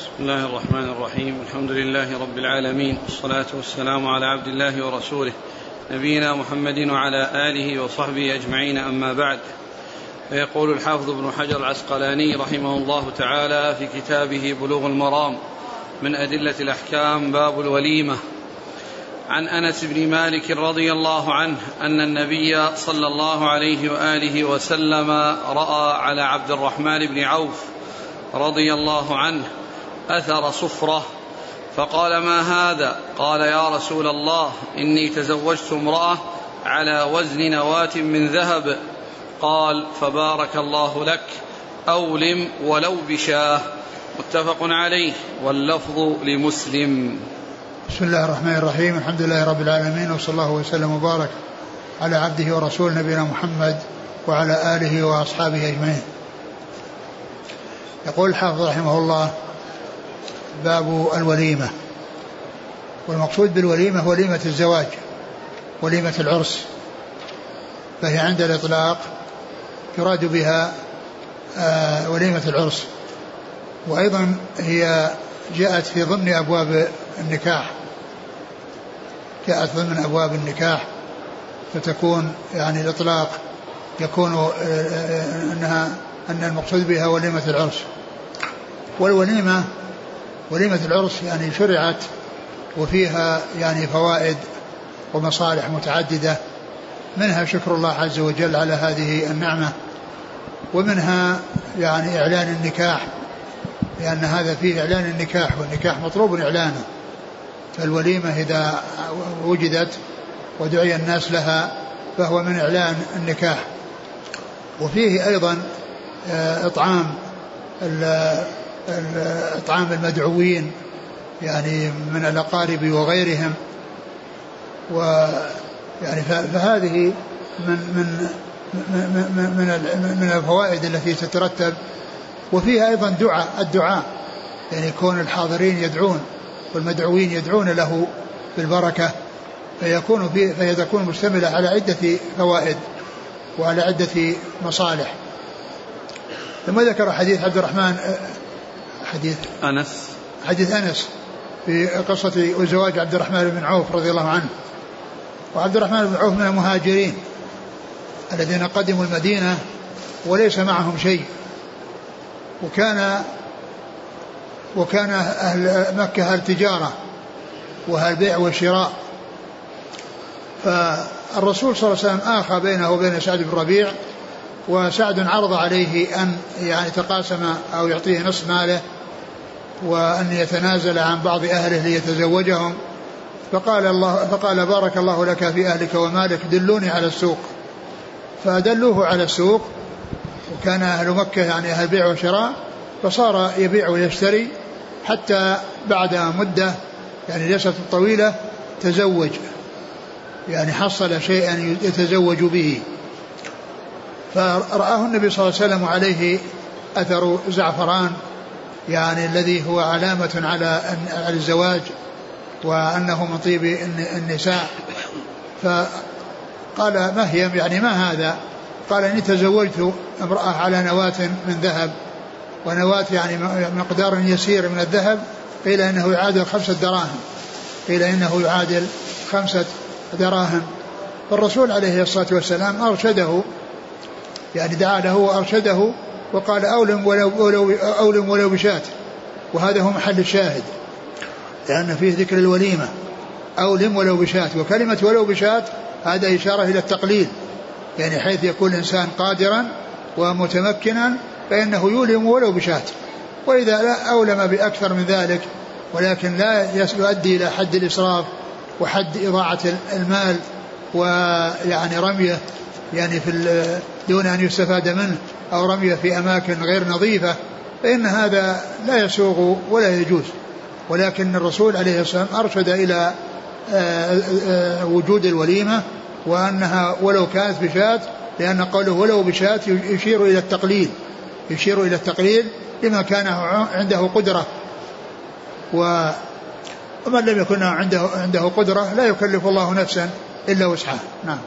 بسم الله الرحمن الرحيم. الحمد لله رب العالمين. والصلاة والسلام على عبد الله ورسوله نبينا محمد وعلى آله وصحبه أجمعين. أما بعد فيقول الحافظ ابن حجر العسقلاني رحمه الله تعالى في كتابه بلوغ المرام من أدلة الأحكام باب الوليمة عن أنس بن مالك رضي الله عنه أن النبي صلى الله عليه وآله وسلم رأى على عبد الرحمن بن عوف رضي الله عنه أثر صفرة. فقال ما هذا؟ قال يا رسول الله إني تزوجت امرأة على وزن نواة من ذهب. قال فبارك الله لك أولم ولو بشاه. متفق عليه. واللفظ لمسلم. بسم الله الرحمن الرحيم. الحمد لله رب العالمين وصلى الله وسلم وبارك على عبده ورسوله نبينا محمد وعلى آله وأصحابه أجمعين. يقول الحافظ رحمه الله باب الوليمة. والمقصود بالوليمة وليمه الزواج وليمة العرس. فهي عند الإطلاق يراد بها آه، وليمة العرس. وأيضا هي جاءت في ضمن أبواب النكاح. جاءت ضمن أبواب النكاح. فتكون يعني الإطلاق يكون آه، آه، أنها أن المقصود بها وليمة العرس. والوليمة وليمة العرس يعني شرعت وفيها يعني فوائد ومصالح متعددة منها شكر الله عز وجل على هذه النعمة ومنها يعني إعلان النكاح لأن هذا فيه إعلان النكاح والنكاح مطلوب إعلانه فالوليمة إذا وجدت ودعي الناس لها فهو من إعلان النكاح وفيه أيضا آه، إطعام إطعام المدعوين يعني من الأقارب وغيرهم. و يعني فهذه من من من من من الفوائد التي تترتب. وفيها أيضا دعاء الدعاء. يعني كون الحاضرين يدعون والمدعوين يدعون له بالبركة فيكون في فهي تكون مشتملة على عدة فوائد وعلى عدة مصالح. ثم ذكر حديث عبد الرحمن حديث أنس. حديث أنس في قصة وزواج عبد الرحمن بن عوف رضي الله عنه. وعبد الرحمن بن عوف من المهاجرين الذين قدموا المدينة وليس معهم شيء. وكان وكان أهل مكة أهل تجارة وأهل بيع وشراء. فالرسول صلى الله عليه وسلم آخى بينه وبين سعد بن ربيع وسعد عرض عليه أن يعني يتقاسم أو يعطيه نصف ماله وأن يتنازل عن بعض أهله ليتزوجهم. فقال الله فقال بارك الله لك في أهلك ومالك دلوني على السوق. فدلوه على السوق وكان أهل مكة يعني أهل بيع وشراء فصار يبيع ويشتري حتى بعد مدة يعني ليست طويلة تزوج. يعني حصل شيئا يتزوج به. فرآه النبي صلى الله عليه وسلم عليه أثر زعفران يعني الذي هو علامة على الزواج وأنه من طيب النساء. فقال ما هي يعني ما هذا؟ قال إني تزوجت امرأة على نواة من ذهب. ونواة يعني مقدار يسير من الذهب. قيل إنه يعادل خمسة دراهم. قيل إنه يعادل خمسة دراهم. فالرسول عليه الصلاة والسلام أرشده يعني دعا له وأرشده وقال أولم ولو, ولو أولم ولو بشاة وهذا هو محل الشاهد. لأن فيه ذكر الوليمة أولم ولو بشاة وكلمة ولو بشاة هذا إشارة إلى التقليل. يعني حيث يكون الإنسان قادرا ومتمكنا فإنه يولم ولو بشاة وإذا لا أولم بأكثر من ذلك ولكن لا يؤدي إلى حد الإسراف وحد إضاعة المال ويعني رميه يعني في دون أن يستفاد منه. أو رميه في أماكن غير نظيفة فإن هذا لا يسوغ ولا يجوز. ولكن الرسول عليه الصلاة والسلام أرشد إلى آه، آه، وجود الوليمة وأنها ولو كانت بشاة لأن قوله ولو بشاة يشير إلى التقليل يشير إلى التقليل لما كان عنده قدرة. و ومن لم يكن عنده عنده قدرة لا يكلف الله نفسا إلا وسعها. نعم.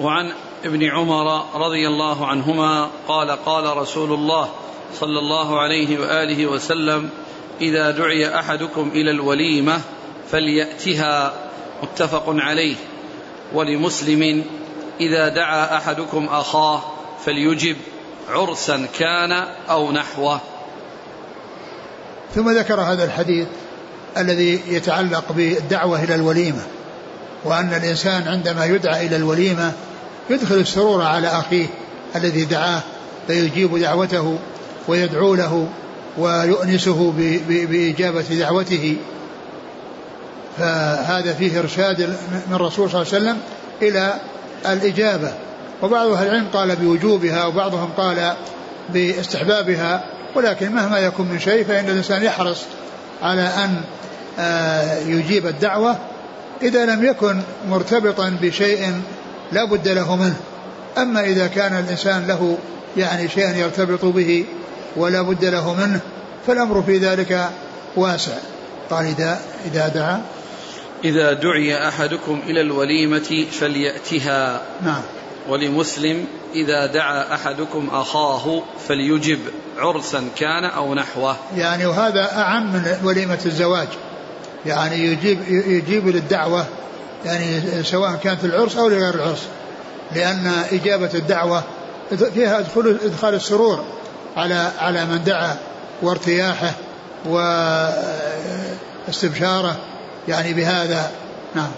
وعن ابن عمر رضي الله عنهما قال قال رسول الله صلى الله عليه وآله وسلم إذا دعي أحدكم إلى الوليمة فليأتها متفق عليه. ولمسلم إذا دعا أحدكم أخاه فليجب عرسا كان أو نحوه. ثم ذكر هذا الحديث الذي يتعلق بالدعوة إلى الوليمة وأن الإنسان عندما يدعى إلى الوليمة يدخل السرور على أخيه الذي دعاه فيجيب دعوته ويدعو له ويؤنسه بإجابة دعوته. فهذا فيه إرشاد من الرسول صلى الله عليه وسلم إلى الإجابة. وبعض أهل العلم قال بوجوبها وبعضهم قال باستحبابها ولكن مهما يكون من شيء فإن الإنسان يحرص على أن آه، يجيب الدعوة إذا لم يكن مرتبطا بشيء لا بد له منه. أما إذا كان الإنسان له يعني شيئا يرتبط به ولا بد له منه فالأمر في ذلك واسع. قال إذا إذا دعا. إذا دعي أحدكم إلى الوليمة فليأتها. نعم. ولمسلم إذا دعا أحدكم أخاه فليجب عرسا كان أو نحوه. يعني وهذا أعم من وليمة الزواج. يعني يجيب يجيب للدعوة يعني سواء كانت العرس أو لغير العرس. لأن إجابة الدعوة فيها ادخال إدخال السرور على على من دعا وارتياحه واستبشاره. يعني بهذا نعم.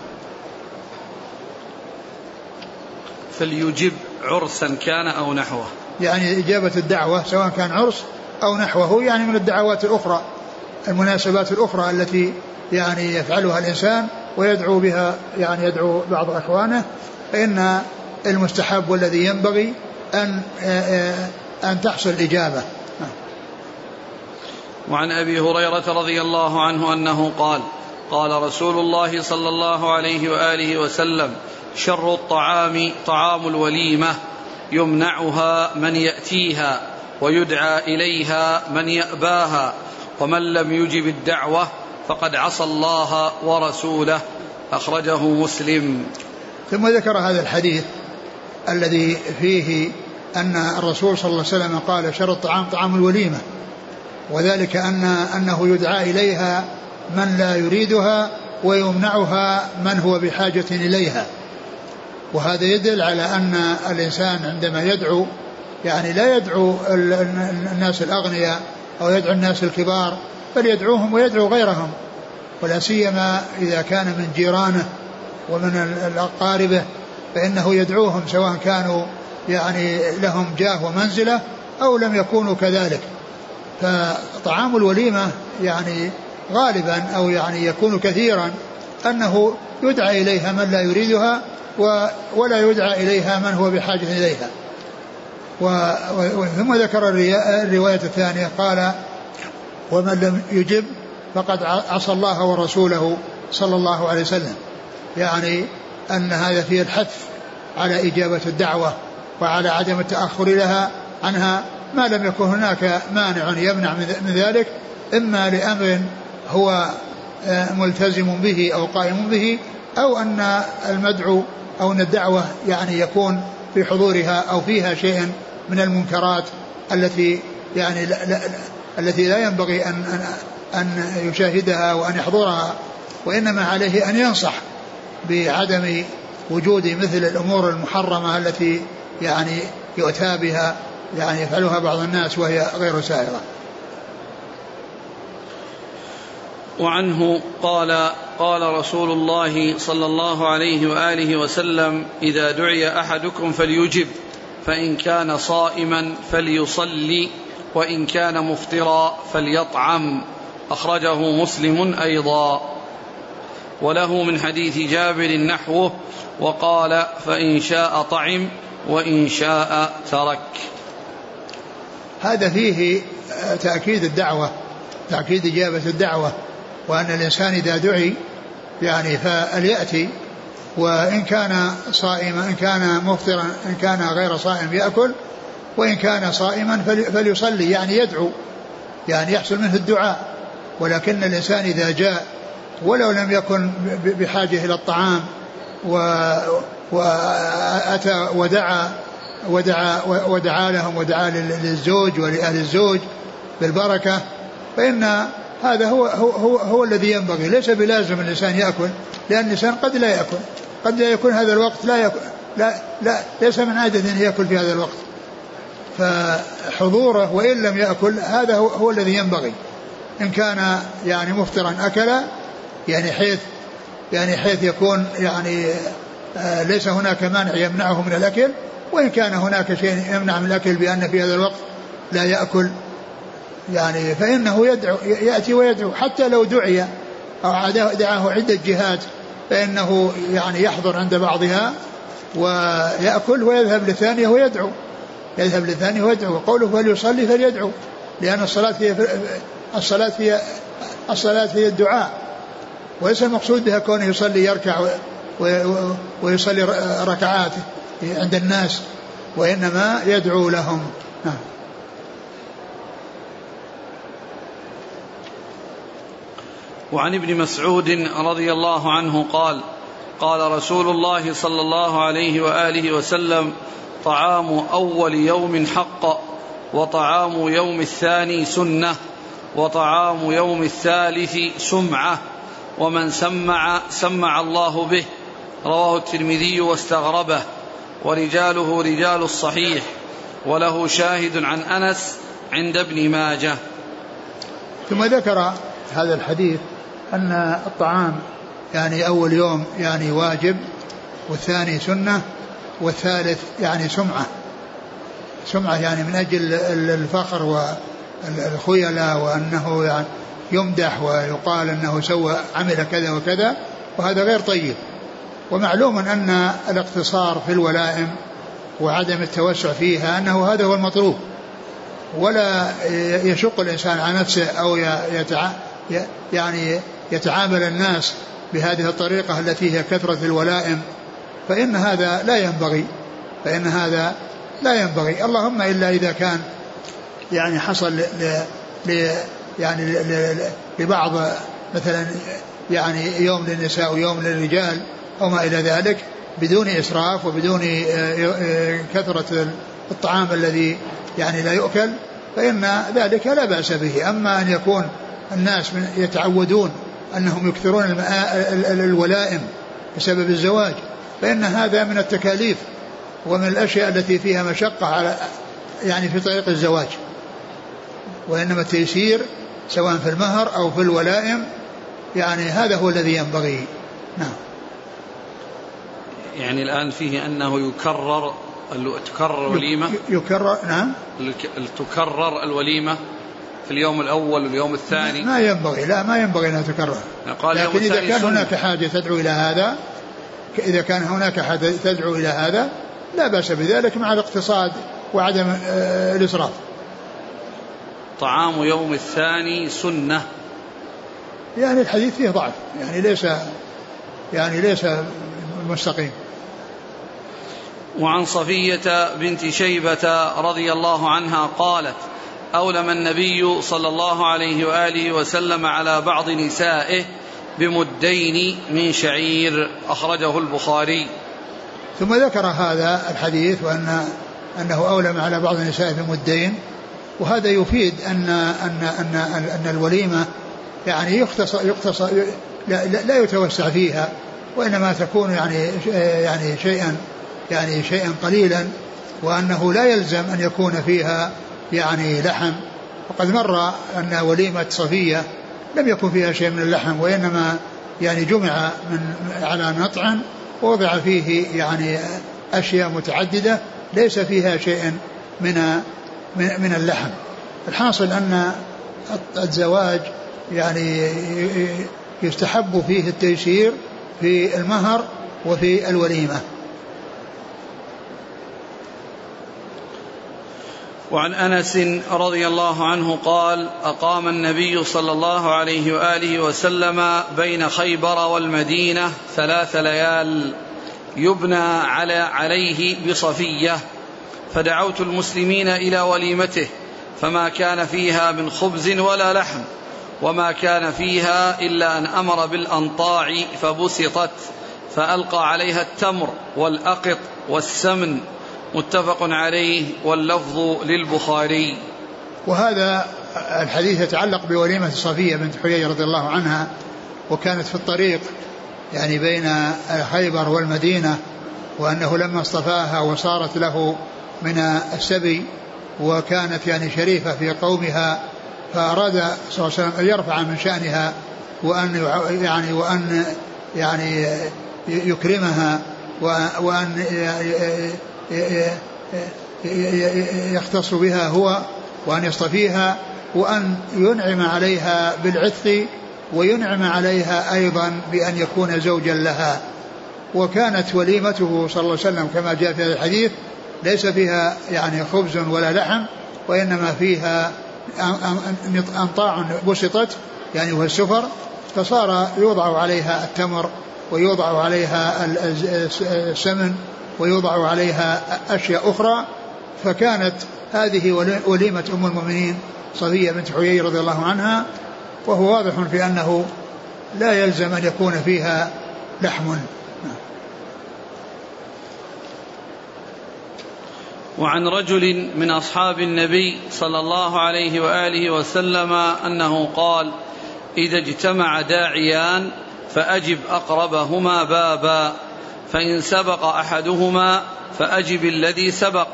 فليجب عرسا كان أو نحوه. يعني إجابة الدعوة سواء كان عرس أو نحوه يعني من الدعوات الأخرى المناسبات الأخرى التي يعني يفعلها الإنسان ويدعو بها يعني يدعو بعض إخوانه فإن المستحب والذي ينبغي أن أن تحصل إجابة وعن أبي هريرة رضي الله عنه أنه قال قال رسول الله صلى الله عليه وآله وسلم شر الطعام طعام الوليمة يمنعها من يأتيها ويدعى إليها من يأباها ومن لم يجب الدعوة فقد عصى الله ورسوله. أخرجه مسلم. ثم ذكر هذا الحديث الذي فيه أن الرسول صلى الله عليه وسلم قال شر الطعام طعام الوليمة وذلك أن أنه يدعى إليها من لا يريدها ويمنعها من هو بحاجة إليها. وهذا يدل على أن الإنسان عندما يدعو يعني لا يدعو الناس الأغنياء أو يدعو الناس الكبار بل يدعوهم ويدعو غيرهم ولا سيما إذا كان من جيرانه ومن أقاربه فإنه يدعوهم سواء كانوا يعني لهم جاه ومنزلة أو لم يكونوا كذلك. فطعام الوليمة يعني غالبا أو يعني يكون كثيرا أنه يدعى إليها من لا يريدها ولا يدعى إليها من هو بحاجة إليها. ثم ذكر الرواية الثانية قال ومن لم يجب فقد عصى الله ورسوله صلى الله عليه وسلم. يعني أن هذا فيه الحث على إجابة الدعوة وعلى عدم التأخر لها عنها. ما لم يكن هناك مانع يمنع من ذلك إما لأمر هو آه، ملتزم به أو قائم به أو أن المدعو أو أن الدعوة يعني يكون في حضورها أو فيها شيء من المنكرات التي يعني لا لا التي لا ينبغي أن أن أن يشاهدها وأن يحضرها وإنما عليه أن ينصح بعدم وجود مثل الأمور المحرمة التي يعني يؤتى بها يعني يفعلها بعض الناس وهي غير سائغة وعنه قال قال رسول الله صلى الله عليه وآله وسلم إذا دعي أحدكم فليجب فإن كان صائما فليصلي. وإن كان مفطرا فليطعم. أخرجه مسلم أيضا. وله من حديث جابر نحوه وقال فإن شاء طعم وإن شاء ترك. هذا فيه تأكيد الدعوة تأكيد إجابة الدعوة وأن الإنسان إذا دعي يعني فليأتي وإن كان صائما إن كان مفطرا إن كان غير صائم يأكل وإن كان صائما فليصلي يعني يدعو يعني يحصل منه الدعاء. ولكن الإنسان إذا جاء ولو لم يكن بحاجة إلى الطعام وأتى ودعا ودعا ودعا لهم ودعا للزوج ولأهل الزوج بالبركة فإن هذا هو هو هو, هو الذي ينبغي. ليس بلازم الإنسان يأكل لأن الإنسان قد لا يأكل. قد لا يكون هذا الوقت لا يأكل لا لا ليس من عادة أن يأكل في هذا الوقت. فحضوره وإن لم يأكل هذا هو, هو الذي ينبغي. إن كان يعني مفطرا أكل يعني حيث يعني حيث يكون يعني آه، ليس هناك مانع يمنعه من الأكل وإن كان هناك شيء يمنع من الأكل بأن في هذا الوقت لا يأكل. يعني فإنه يدعو يأتي ويدعو. حتى لو دعي أو دعاه عدة جهات فإنه يعني يحضر عند بعضها ويأكل ويذهب للثانية ويدعو. يذهب للثانية ويدعو. وقوله فليصلي فليدعو لأن الصلاة هي الصلاة هي الصلاة هي الدعاء. وليس المقصود بها كونه يصلي يركع ويصلي ركعات عند الناس وإنما يدعو لهم. نعم. وعن ابن مسعود رضي الله عنه قال قال رسول الله صلى الله عليه وآله وسلم طعام أول يوم حق وطعام يوم الثاني سنة وطعام يوم الثالث سمعة ومن سمع سمع الله به. رواه الترمذي واستغربه ورجاله رجال الصحيح وله شاهد عن أنس عند ابن ماجه. ثم ذكر هذا الحديث أن الطعام يعني أول يوم يعني واجب والثاني سنة والثالث يعني سمعة. سمعة يعني من أجل الفخر والخيلاء وأنه يعني يمدح ويقال أنه سوى عمل كذا وكذا وهذا غير طيب. ومعلوم أن الاقتصار في الولائم وعدم التوسع فيها أنه هذا هو المطلوب. ولا يشق الإنسان على نفسه أو يتع يعني يتعامل الناس بهذه الطريقة التي هي كثرة الولائم فإن هذا لا ينبغي فإن هذا لا ينبغي. اللهم إلا إذا كان يعني حصل ل, ل يعني لبعض مثلا يعني يوم للنساء ويوم للرجال أو ما إلى ذلك بدون إسراف وبدون آه، آه، كثرة الطعام الذي يعني لا يؤكل فإن ذلك لا بأس به. أما أن يكون الناس يتعودون أنهم يكثرون الولائم بسبب الزواج فإن هذا من التكاليف ومن الأشياء التي فيها مشقة على يعني في طريق الزواج. وإنما التيسير سواء في المهر أو في الولائم يعني هذا هو الذي ينبغي. نعم. يعني الآن فيه أنه يكرر تكرر الوليمة؟ يكرر نعم. تكرر الوليمة في اليوم الأول واليوم الثاني؟ ما ينبغي لا ما ينبغي أنها تكرر. قال لكن إذا كان. هناك حاجة تدعو إلى هذا إذا كان هناك حاجة تدعو إلى هذا لا بأس بذلك مع الاقتصاد وعدم آه، الإسراف. طعام يوم الثاني سنة. يعني الحديث فيه ضعف يعني ليس يعني ليس مستقيم. وعن صفية بنت شيبة رضي الله عنها قالت أولم النبي صلى الله عليه وآله وسلم على بعض نسائه بمدين من شعير أخرجه البخاري. ثم ذكر هذا الحديث وأن أنه أولم على بعض النساء بمدين وهذا يفيد أن أن أن أن الوليمة يعني يختصر يختصر لا, لا يتوسع فيها وإنما تكون يعني يعني شيئا يعني شيئا قليلا وأنه لا يلزم أن يكون فيها يعني لحم. وقد مر أن وليمة صفية لم يكن فيها شيء من اللحم وإنما يعني جمع من على نطع ووضع فيه يعني أشياء متعددة ليس فيها شيء من من اللحم. الحاصل أن الزواج يعني يستحب فيه التيسير في المهر وفي الوليمة. وعن أنس رضي الله عنه قال أقام النبي صلى الله عليه وآله وسلم بين خيبر والمدينة ثلاث ليال يبنى على عليه بصفية فدعوت المسلمين إلى وليمته فما كان فيها من خبز ولا لحم وما كان فيها إلا أن أمر بالأنطاع فبسطت فألقى عليها التمر والأقط والسمن متفق عليه واللفظ للبخاري. وهذا الحديث يتعلق بوليمة صفية بنت حيي رضي الله عنها وكانت في الطريق يعني بين خيبر والمدينة وأنه لما اصطفاها وصارت له من السبي وكانت يعني شريفة في قومها فأراد صلى الله عليه وسلم أن يرفع من شأنها وأن يعني وأن يعني يكرمها وأن يختص بها هو وأن يصطفيها وأن ينعم عليها بالعتق وينعم عليها أيضا بأن يكون زوجا لها. وكانت وليمته صلى الله عليه وسلم كما جاء في هذا الحديث ليس فيها يعني خبز ولا لحم وإنما فيها أنطاع بسطت يعني وهي السفر فصار يوضع عليها التمر ويوضع عليها السمن ويوضع عليها أشياء أخرى فكانت هذه وليمة أم المؤمنين صفية بنت حيي رضي الله عنها وهو واضح في أنه لا يلزم أن يكون فيها لحم. وعن رجل من أصحاب النبي صلى الله عليه وآله وسلم أنه قال إذا اجتمع داعيان فأجب أقربهما بابا. فإن سبق أحدهما فأجب الذي سبق.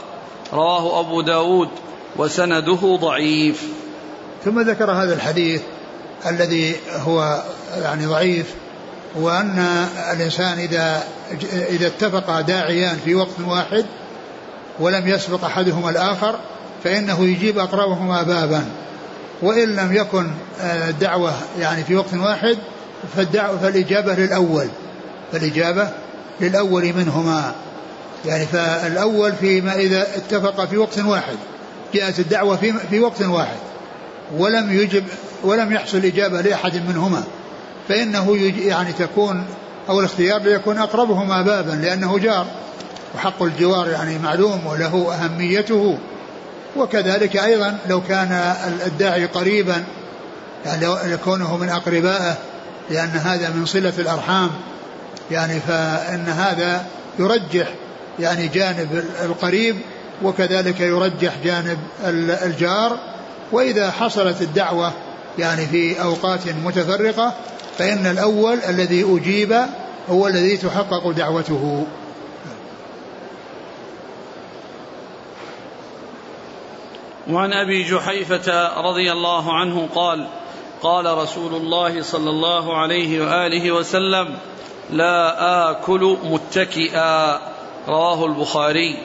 رواه أبو داود وسنده ضعيف. ثم ذكر هذا الحديث الذي هو يعني ضعيف وأن الإنسان إذا إذا اتفق داعيان في وقت واحد ولم يسبق أحدهما الآخر فإنه يجيب أقربهما بابا. وإن لم يكن الدعوة يعني في وقت واحد فالدعوة فالإجابة للأول. فالإجابة للأول منهما. يعني فالأول فيما إذا اتفق في وقت واحد جاءت الدعوة في, في وقت واحد ولم يجب ولم يحصل إجابة لأحد منهما. فإنه يعني تكون أو الاختيار ليكون أقربهما بابا لأنه جار وحق الجوار يعني معلوم وله أهميته. وكذلك أيضا لو كان الداعي قريبا يعني لو كونه من أقربائه لأن هذا من صلة الأرحام. يعني فإن هذا يرجح يعني جانب القريب وكذلك يرجح جانب الجار. وإذا حصلت الدعوة يعني في أوقات متفرقة فإن الأول الذي أجيب هو الذي تحقق دعوته. وعن أبي جحيفة رضي الله عنه قال قال رسول الله صلى الله عليه وآله وسلم لا آكل متكئا. رواه البخاري.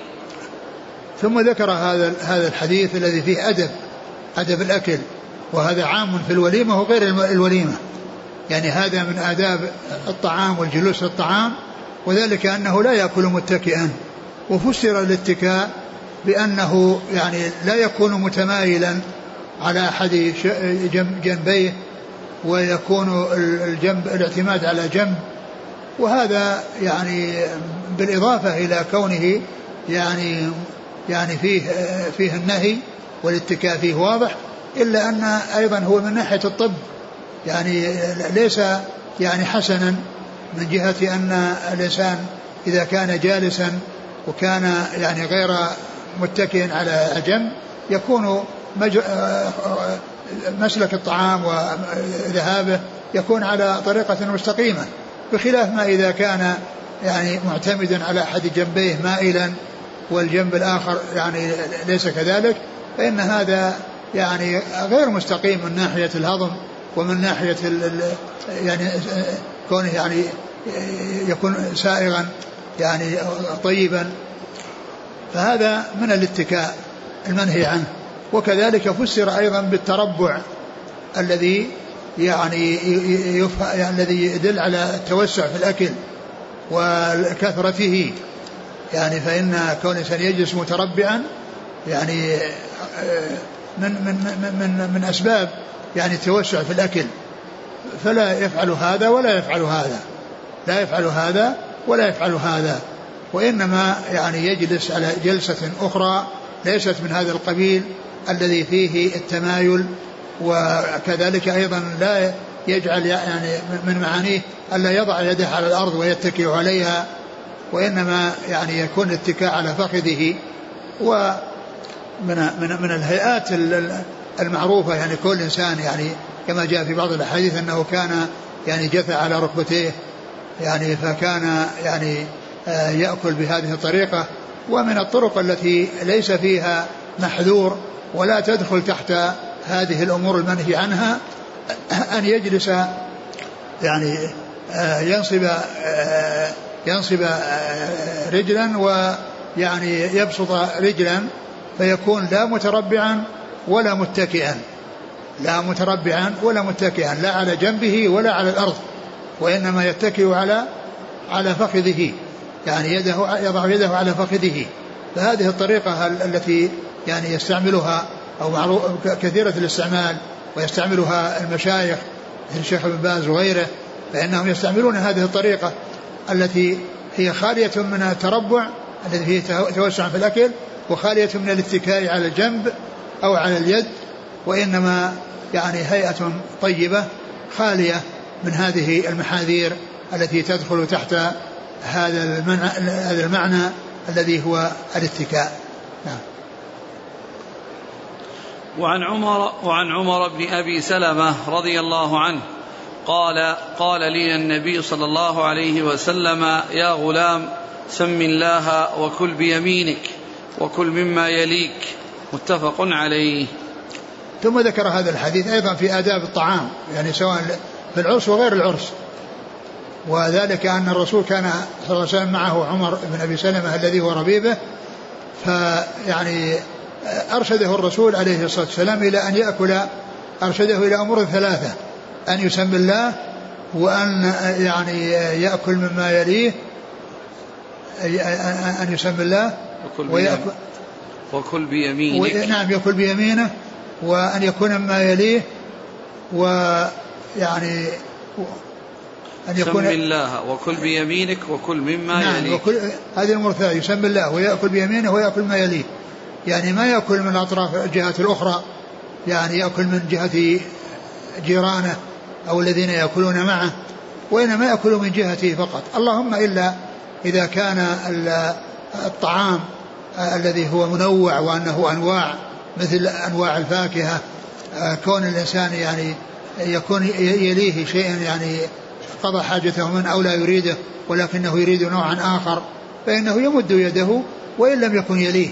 ثم ذكر هذا هذا الحديث الذي فيه أدب أدب الأكل وهذا عام في الوليمة وغير الوليمة. يعني هذا من آداب الطعام والجلوس للطعام وذلك أنه لا يأكل متكئا. وفسر الاتكاء بأنه يعني لا يكون متمايلا على أحد جنبيه ويكون الجنب الاعتماد على جنب وهذا يعني بالإضافة إلى كونه يعني يعني فيه فيه النهي والاتكاء فيه واضح إلا أن أيضا هو من ناحية الطب يعني ليس يعني حسنا من جهة أن الإنسان إذا كان جالسا وكان يعني غير متكئ على جنب يكون مسلك الطعام وذهابه يكون على طريقة مستقيمة. بخلاف ما إذا كان يعني معتمدا على أحد جنبيه مائلا والجنب الآخر يعني ليس كذلك فإن هذا يعني غير مستقيم من ناحية الهضم ومن ناحية يعني كونه يعني يكون سائغا يعني طيبا فهذا من الاتكاء المنهي عنه. وكذلك فسر أيضا بالتربع الذي يعني, يعني الذي يدل على التوسع في الأكل وكثرته يعني فإن كون الإنسان يجلس متربعا يعني من من من من أسباب يعني التوسع في الأكل. فلا يفعل هذا ولا يفعل هذا. لا يفعل هذا ولا يفعل هذا. وإنما يعني يجلس على جلسة أخرى ليست من هذا القبيل الذي فيه التمايل وكذلك أيضا لا يجعل يعني من معانيه ألا يضع يده على الأرض ويتكئ عليها وإنما يعني يكون الاتكاء على فخذه. ومن من من الهيئات المعروفة يعني كل إنسان يعني كما جاء في بعض الأحاديث أنه كان يعني جثى على ركبتيه يعني فكان يعني آه، يأكل بهذه الطريقة. ومن الطرق التي ليس فيها محذور ولا تدخل تحت هذه الأمور المنهي عنها أن يجلس يعني آه، ينصب آه، ينصب رجلا ويعني يبسط رجلا فيكون لا متربعا ولا متكئا. لا متربعا ولا متكئا لا على جنبه ولا على الأرض وإنما يتكئ على على فخذه يعني يده يضع يده على فخذه. فهذه الطريقة التي يعني يستعملها أو معروف كثيرة الاستعمال ويستعملها المشايخ مثل الشيخ ابن باز وغيره فإنهم يستعملون هذه الطريقة التي هي خالية من التربع الذي فيه توسع في الأكل وخالية من الاتكاء على الجنب أو على اليد وإنما يعني هيئة طيبة خالية من هذه المحاذير التي تدخل تحت هذا المعنى, هذا المعنى الذي هو الاتكاء. نعم. وعن عمر وعن عمر بن أبي سلمة رضي الله عنه قال قال لي النبي صلى الله عليه وسلم يا غلام سم الله وكل بيمينك وكل مما يليك. متفق عليه. ثم ذكر هذا الحديث أيضا في آداب الطعام يعني سواء في العرس وغير العرس. وذلك أن الرسول كان صلى الله عليه وسلم معه عمر بن أبي سلمة الذي هو ربيبه فيعني أرشده الرسول عليه الصلاة والسلام إلى أن يأكل أرشده إلى أمور ثلاثة أن يسمي الله وأن يعني يأكل مما يليه أن يسمي الله وكل ويأكل وكل بيمينك نعم يأكل بيمينه وأن يكون مما يليه ويعني أن يكون سم الله وكل بيمينك وكل مما نعم يليه. وكل هذه الأمور الثلاثة يسمي الله ويأكل بيمينه ويأكل ما يليه. يعني ما يأكل من أطراف الجهات الأخرى يعني يأكل من جهة جيرانه أو الذين يأكلون معه وإنما يأكل من جهته فقط. اللهم إلا إذا كان الطعام الذي هو منوع وأنه أنواع مثل أنواع الفاكهة آه، كون الإنسان يعني يكون يليه شيئا يعني قضى حاجته منه أو لا يريده ولكنه يريد نوعا آخر فإنه يمد يده وإن لم يكن يليه.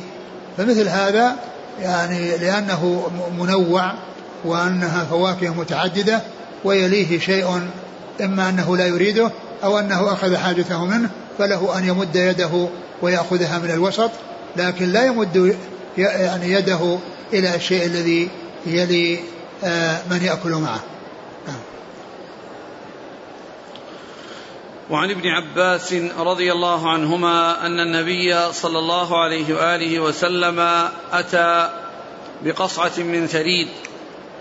فمثل هذا يعني لأنه منوع وأنها فواكه متعددة ويليه شيء إما أنه لا يريده أو أنه أخذ حاجته منه فله أن يمد يده ويأخذها من الوسط لكن لا يمد يعني يده إلى الشيء الذي يلي آه، من يأكل معه. وعن ابن عباس رضي الله عنهما أن النبي صلى الله عليه وآله وسلم أتى بقصعة من ثريد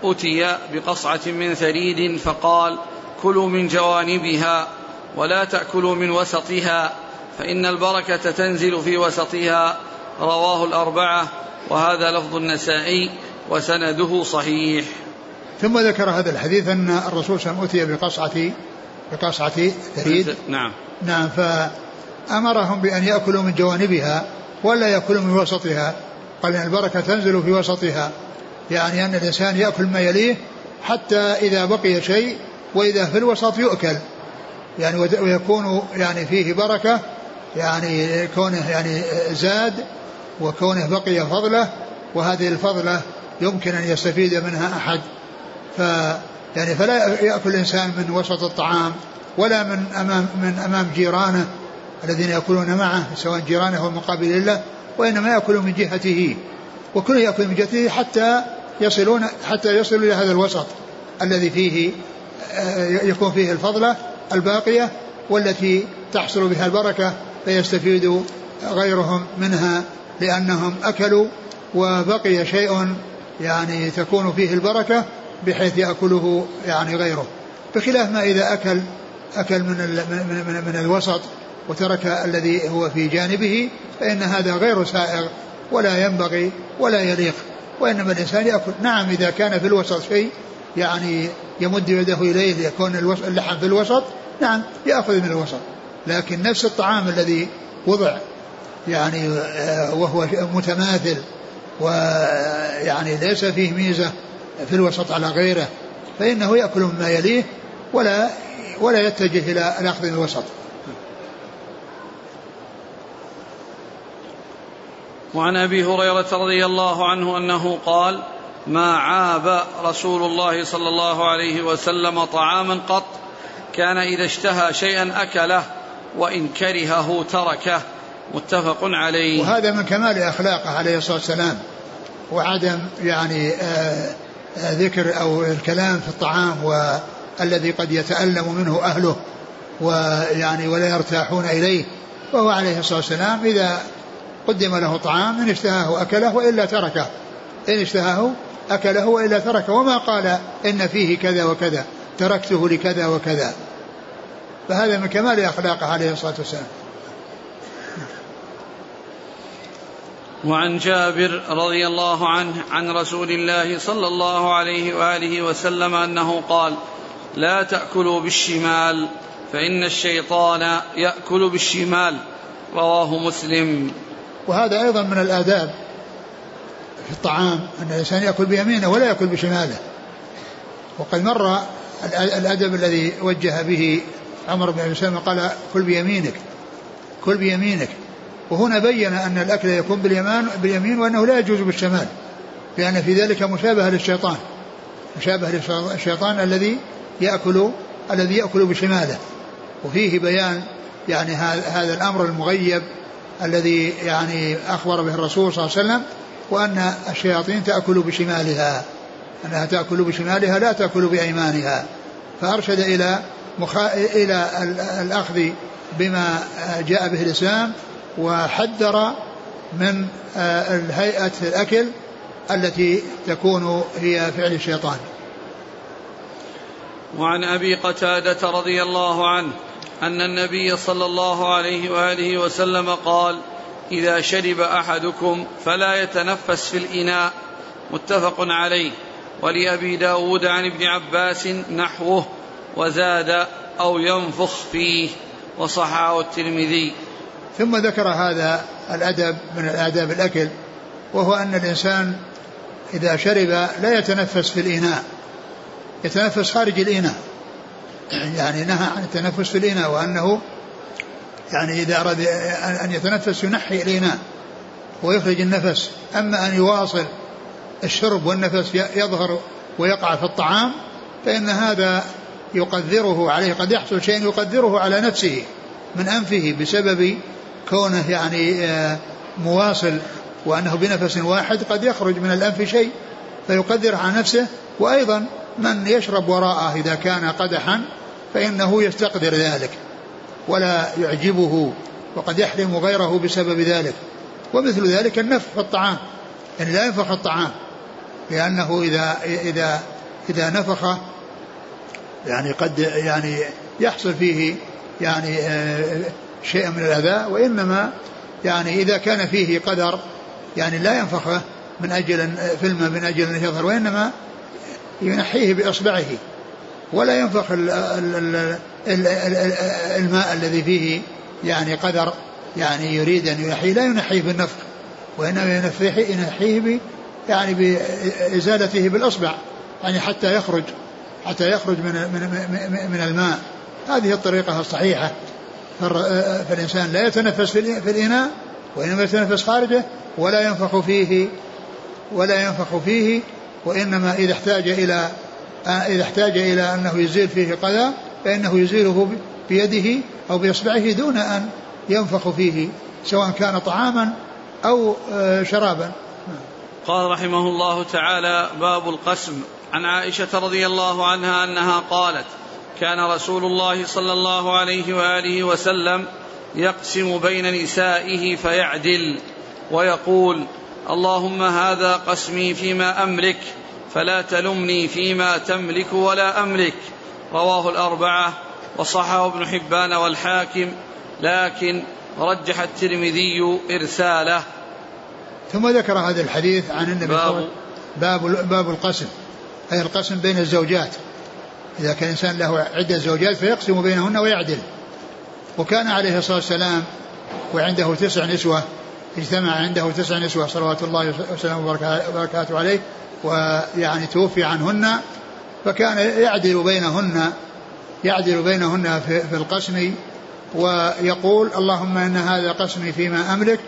أتي بقصعة من ثريد فقال كلوا من جوانبها ولا تأكلوا من وسطها فإن البركة تنزل في وسطها. رواه الأربعة وهذا لفظ النسائي وسنده صحيح. ثم ذكر هذا الحديث أن الرسول صلى الله عليه وسلم أتي بقصعة بقصعة ثريد نعم. نعم. فأمرهم بأن يأكلوا من جوانبها ولا يأكلوا من وسطها. قال إن البركة تنزل في وسطها. يعني أن الإنسان يأكل ما يليه حتى إذا بقي شيء وإذا في الوسط يؤكل. يعني ويكون يعني فيه بركة يعني كونه يعني زاد وكونه بقي فضله وهذه الفضلة يمكن أن يستفيد منها أحد. ف يعني فلا يأكل الإنسان من وسط الطعام ولا من أمام من أمام جيرانه الذين يأكلون معه سواء جيرانه أو مقابل له وإنما يأكل من جهته. وكل يأكل من جهته حتى يصلون حتى يصلوا إلى هذا الوسط الذي فيه آه، يكون فيه الفضلة الباقية والتي تحصل بها البركة فيستفيد غيرهم منها لأنهم أكلوا وبقي شيء يعني تكون فيه البركة بحيث يأكله يعني غيره بخلاف ما إذا أكل أكل من, من, من, من الوسط وترك الذي هو في جانبه فإن هذا غير سائغ ولا ينبغي ولا يليق وإنما الإنسان يأكل. نعم إذا كان في الوسط شيء يعني يمد يده إليه ليكون اللحم في الوسط نعم يأخذ من الوسط. لكن نفس الطعام الذي وضع يعني آه، وهو متماثل ويعني ليس فيه ميزة في الوسط على غيره فإنه يأكل مما يليه ولا ولا يتجه إلى الأخذ من الوسط. وعن أبي هريرة رضي الله عنه أنه قال ما عاب رسول الله صلى الله عليه وسلم طعاما قط كان إذا اشتهى شيئا أكله وإن كرهه تركه. متفق عليه. وهذا من كمال أخلاقه عليه الصلاة والسلام وعدم يعني آه، ذكر أو الكلام في الطعام والذي قد يتألم منه أهله ويعني ولا يرتاحون إليه وهو عليه الصلاة والسلام إذا قدم له طعام إن اشتهاه أكله وإلا تركه. إن اشتهاه أكله وإلا تركه وما قال إن فيه كذا وكذا تركته لكذا وكذا. فهذا من كمال أخلاقه عليه الصلاة والسلام. وعن جابر رضي الله عنه عن رسول الله صلى الله عليه وآله وسلم أنه قال لا تأكلوا بالشمال فإن الشيطان يأكل بالشمال. رواه مسلم. وهذا أيضا من الآداب في الطعام أن الإنسان يأكل بيمينه ولا يأكل بشماله. وقد مر الأدب الذي وجه به عمر بن أبي سلمة قال كل بيمينك كل بيمينك. وهنا بين أن الأكل يكون باليمان باليمين وأنه لا يجوز بالشمال لأن في ذلك مشابهة للشيطان. مشابه للشيطان الذي يأكل الذي يأكل بشماله. وفيه بيان يعني هذا الأمر المغيب الذي يعني أخبر به الرسول صلى الله عليه وسلم وأن الشياطين تأكل بشمالها. أنها تأكل بشمالها لا تأكل بأيمانها. فأرشد إلى مخا... إلى الأخذ بما جاء به الإسلام وحذر من الهيئة الأكل التي تكون هي فعل الشيطان. وعن أبي قتادة رضي الله عنه أن النبي صلى الله عليه وآله وسلم قال إذا شرب أحدكم فلا يتنفس في الإناء. متفق عليه. ولأبي داود عن ابن عباس نحوه وزاد أو ينفخ فيه. وصححه الترمذي. ثم ذكر هذا الأدب من الآداب الأكل وهو أن الإنسان إذا شرب لا يتنفس في الإناء يتنفس خارج الإناء. يعني نهى عن التنفس في الإناء وأنه يعني إذا أراد أن يتنفس ينحي الإناء ويخرج النفس. أما أن يواصل الشرب والنفس يظهر ويقع في الطعام فإن هذا يقدره عليه قد يحصل شيء يقدره على نفسه من أنفه بسبب كونه يعني آه، مواصل وأنه بنفس واحد قد يخرج من الأنف شيء فيقدر على نفسه. وأيضا من يشرب وراءه إذا كان قدحا فإنه يستقدر ذلك ولا يعجبه وقد يحرم غيره بسبب ذلك. ومثل ذلك النفخ في الطعام يعني لا ينفخ الطعام لأنه إذا إذا إذا نفخ يعني قد يعني يحصل فيه يعني شيء من الأذى وإنما يعني إذا كان فيه قدر يعني لا ينفخه من أجل فيلم من أجل أن يظهر وإنما ينحيه بإصبعه. ولا ينفخ الماء الذي فيه يعني قدر يعني يريد أن ينحيه. لا ينحيه بالنفخ وإنما ينحيه يعني بإزالته بالإصبع يعني حتى يخرج حتى يخرج من من من الماء. هذه الطريقة الصحيحة. فالإنسان لا يتنفس في الإناء وإنما يتنفس خارجه ولا ينفخ فيه ولا ينفخ فيه وإنما إذا احتاج إلى إذا احتاج إلى أنه يزيل فيه قذى فإنه يزيله بيده أو بإصبعه دون أن ينفخ فيه سواء كان طعاما أو آه، شرابا. قال رحمه الله تعالى باب القسم. عن عائشة رضي الله عنها أنها قالت كان رسول الله صلى الله عليه وآله وسلم يقسم بين نسائه فيعدل ويقول اللهم هذا قسمي فيما أملك فلا تلمني فيما تملك ولا أملك. رواه الأربعة وصححه ابن حبان والحاكم لكن رجح الترمذي إرساله. ثم ذكر هذا الحديث عن النبي باب. باب باب القسم أي القسم بين الزوجات. إذا كان الإنسان له عدة زوجات فيقسم بينهن ويعدل. وكان عليه الصلاة والسلام وعنده تسع نسوة اجتمع عنده تسع نسوة صلوات الله وسلامه وبركاته عليه ويعني توفي عنهن. فكان يعدل بينهن يعدل بينهن في, في القسم ويقول اللهم إن هذا قسمي فيما أملك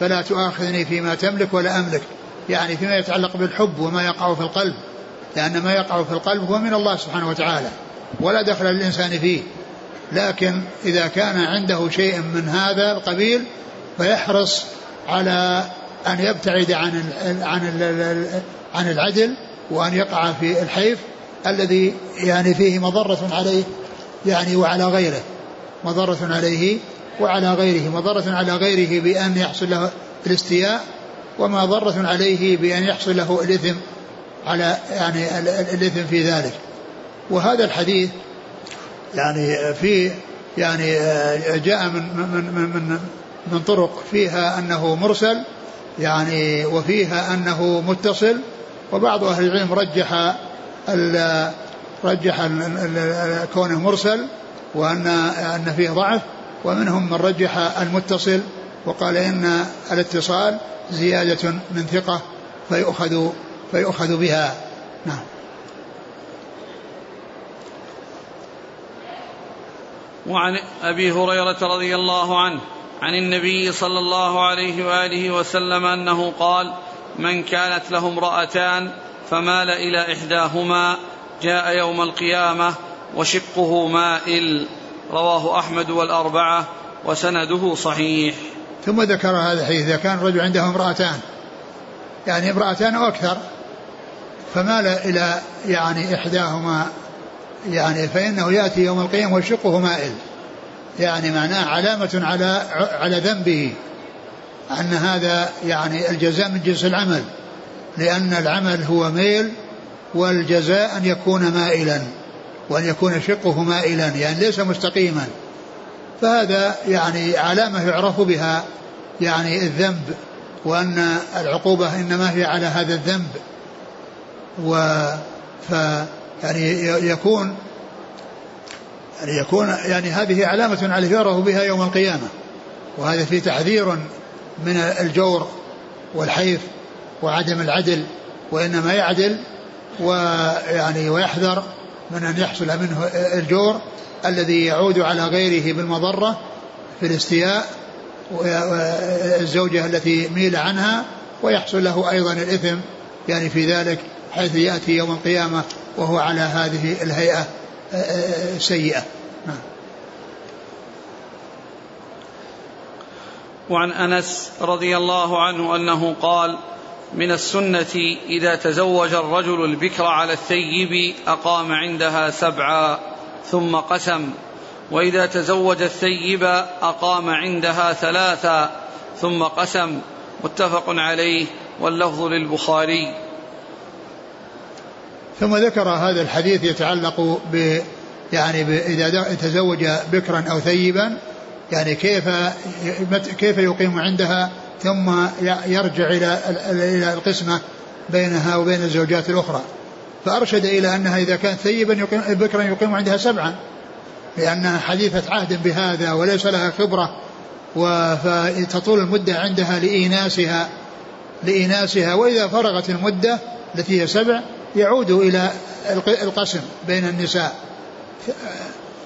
فلا تؤاخذني فيما تملك ولا أملك. يعني فيما يتعلق بالحب وما يقع في القلب. لأن ما يقع في القلب هو من الله سبحانه وتعالى ولا دخل للإنسان فيه. لكن إذا كان عنده شيء من هذا القبيل فيحرص على أن يبتعد عن عن عن العدل وأن يقع في الحيف الذي يعني فيه مضرة عليه يعني وعلى غيره. مضرة عليه وعلى غيره. مضرة على غيره بأن يحصل له الاستياء ومضرة عليه بأن يحصل له الإثم. على يعني الإثم في ذلك. وهذا الحديث يعني في يعني جاء من من من من, من طرق. فيها أنه مرسل يعني وفيها أنه متصل. وبعض أهل العلم رجح رجح كونه مرسل وأن أن فيه ضعف. ومنهم من رجح المتصل وقال إن الاتصال زيادة من ثقة فيؤخذ فيؤخذ بها. نعم. وعن أبي هريرة رضي الله عنه عن النبي صلى الله عليه وآله وسلم أنه قال من كانت له امرأتان فمال إلى إحداهما جاء يوم القيامة وشقه مائل. رواه أحمد والأربعة وسنده صحيح. ثم ذكر هذا الحديث إذا كان الرجل عنده امرأتان يعني امرأتان أو أكثر فمال إلى يعني إحداهما يعني فإنه يأتي يوم القيامة وشقه مائل. يعني معناه علامة على على ذنبه أن هذا يعني الجزاء من جنس العمل لأن العمل هو ميل والجزاء أن يكون مائلا وأن يكون شقه مائلا يعني ليس مستقيما. فهذا يعني علامة يعرف بها يعني الذنب وأن العقوبة إنما هي على هذا الذنب. و ف يعني يكون يعني يكون يعني هذه علامة على يعرف بها يوم القيامة وهذا في تحذير من الجور والحيف وعدم العدل وإنما يعدل ويعني ويحذر من أن يحصل منه الجور الذي يعود على غيره بالمضرة في الاستياء الزوجة التي ميل عنها ويحصل له أيضا الإثم يعني في ذلك حيث يأتي يوم القيامة وهو على هذه الهيئة السيئة نعم. وعن أنس رضي الله عنه أنه قال من السنة إذا تزوج الرجل البكر على الثيب أقام عندها سبعا ثم قسم. وإذا تزوج الثيب أقام عندها ثلاثا ثم قسم. متفق عليه واللفظ للبخاري. ثم ذكر هذا الحديث يتعلق ب يعني إذا تزوج بكرا أو ثيبا يعني كيف كيف يقيم عندها ثم يرجع إلى إلى القسمة بينها وبين الزوجات الأخرى. فأرشد إلى أنها إذا كانت ثيبا يقيم بكرا يقيم عندها سبعا لأنها حديثة عهد بهذا وليس لها خبرة فتطول المدة عندها لإيناسها لإيناسها وإذا فرغت المدة التي هي سبع يعود إلى القسم بين النساء.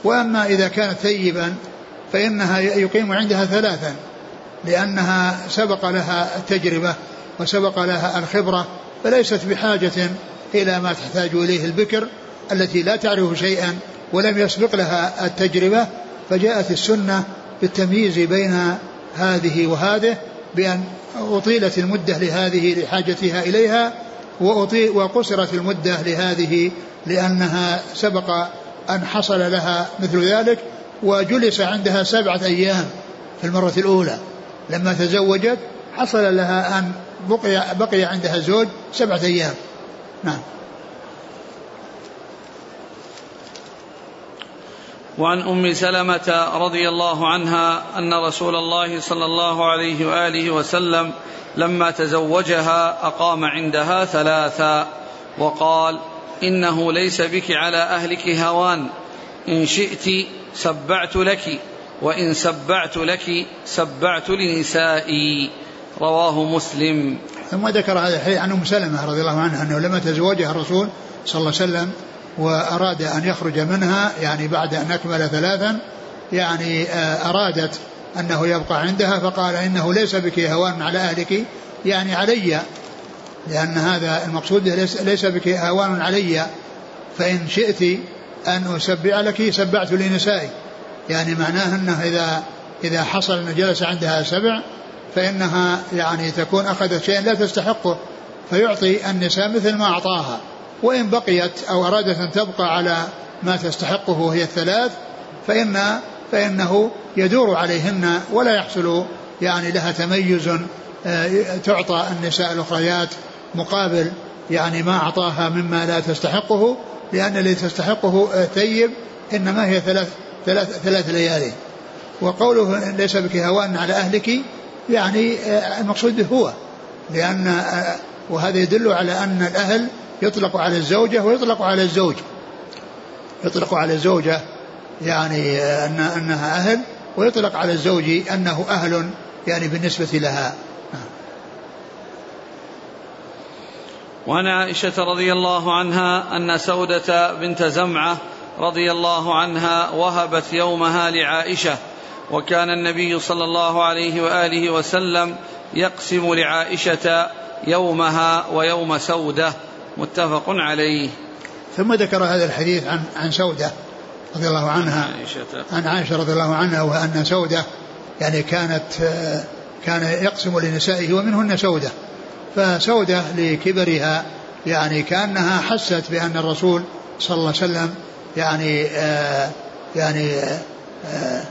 وأما إذا كانت ثيبا فإنها يقيم عندها ثلاثا لأنها سبق لها التجربة وسبق لها الخبرة فليست بحاجة إلى ما تحتاج إليه البكر التي لا تعرف شيئا ولم يسبق لها التجربة. فجاءت السنة بالتمييز بين هذه وهذه بأن أطيلت المدة لهذه لحاجتها إليها وقصرت المدة لهذه لأنها سبق أن حصل لها مثل ذلك وجلس عندها سبعة أيام في المرة الأولى. لما تزوجت حصل لها أن بقي, بقي عندها زوج سبعة أيام. نعم. وعن أم سلمة رضي الله عنها أن رسول الله صلى الله عليه وآله وسلم لما تزوجها أقام عندها ثلاثا وقال إنه ليس بك على أهلك هوان إن شئت سبعت لك وإن سبعت لك سبعت لنسائي. رواه مسلم. ثم ذكر هذا الحديث عن أم سلمة رضي الله عنها أنه لما تزوجها الرسول صلى الله عليه وسلم وأراد أن يخرج منها يعني بعد أن أكمل ثلاثا يعني آه، أرادت أنه يبقى عندها فقال إنه ليس بك هوان على أهلك يعني علي لأن هذا المقصود ليس, بك هوان علي فإن شئت أن اسبع لك سبعت لنسائي. يعني معناه أنه إذا إذا حصل انه جلس عندها سبع فإنها يعني تكون أخذت شيئا لا تستحقه فيعطي النساء مثل ما أعطاها. وإن بقيت أو أرادت أن تبقى على ما تستحقه وهي الثلاث فإن فإنه يدور عليهن ولا يحصل يعني لها تميز آه، تعطى النساء الأخريات مقابل يعني ما أعطاها مما لا تستحقه لأن الذي تستحقه ثيب إنما هي ثلاث ثلاث ثلاث ليالي. وقوله ليس بك هوان على أهلك يعني آه، المقصود هو لأن آه، وهذا يدل على أن الأهل يطلق على الزوجة ويطلق على الزوج. يطلق على الزوجة يعني أن أنها أهل ويطلق على الزوج أنه أهل يعني بالنسبة لها. وعن عائشة رضي الله عنها أن سودة بنت زمعة رضي الله عنها وهبت يومها لعائشة وكان النبي صلى الله عليه وآله وسلم يقسم لعائشة يومها ويوم سودة. متفق عليه. ثم ذكر هذا الحديث عن عن سودة رضي الله عنها. عائشة. عن عائشة رضي الله عنها وأن سودة يعني كانت كان يقسم لنسائه ومنهن سودة. فسودة لكبرها يعني كأنها حست بأن الرسول صلى الله عليه وسلم يعني آه يعني آه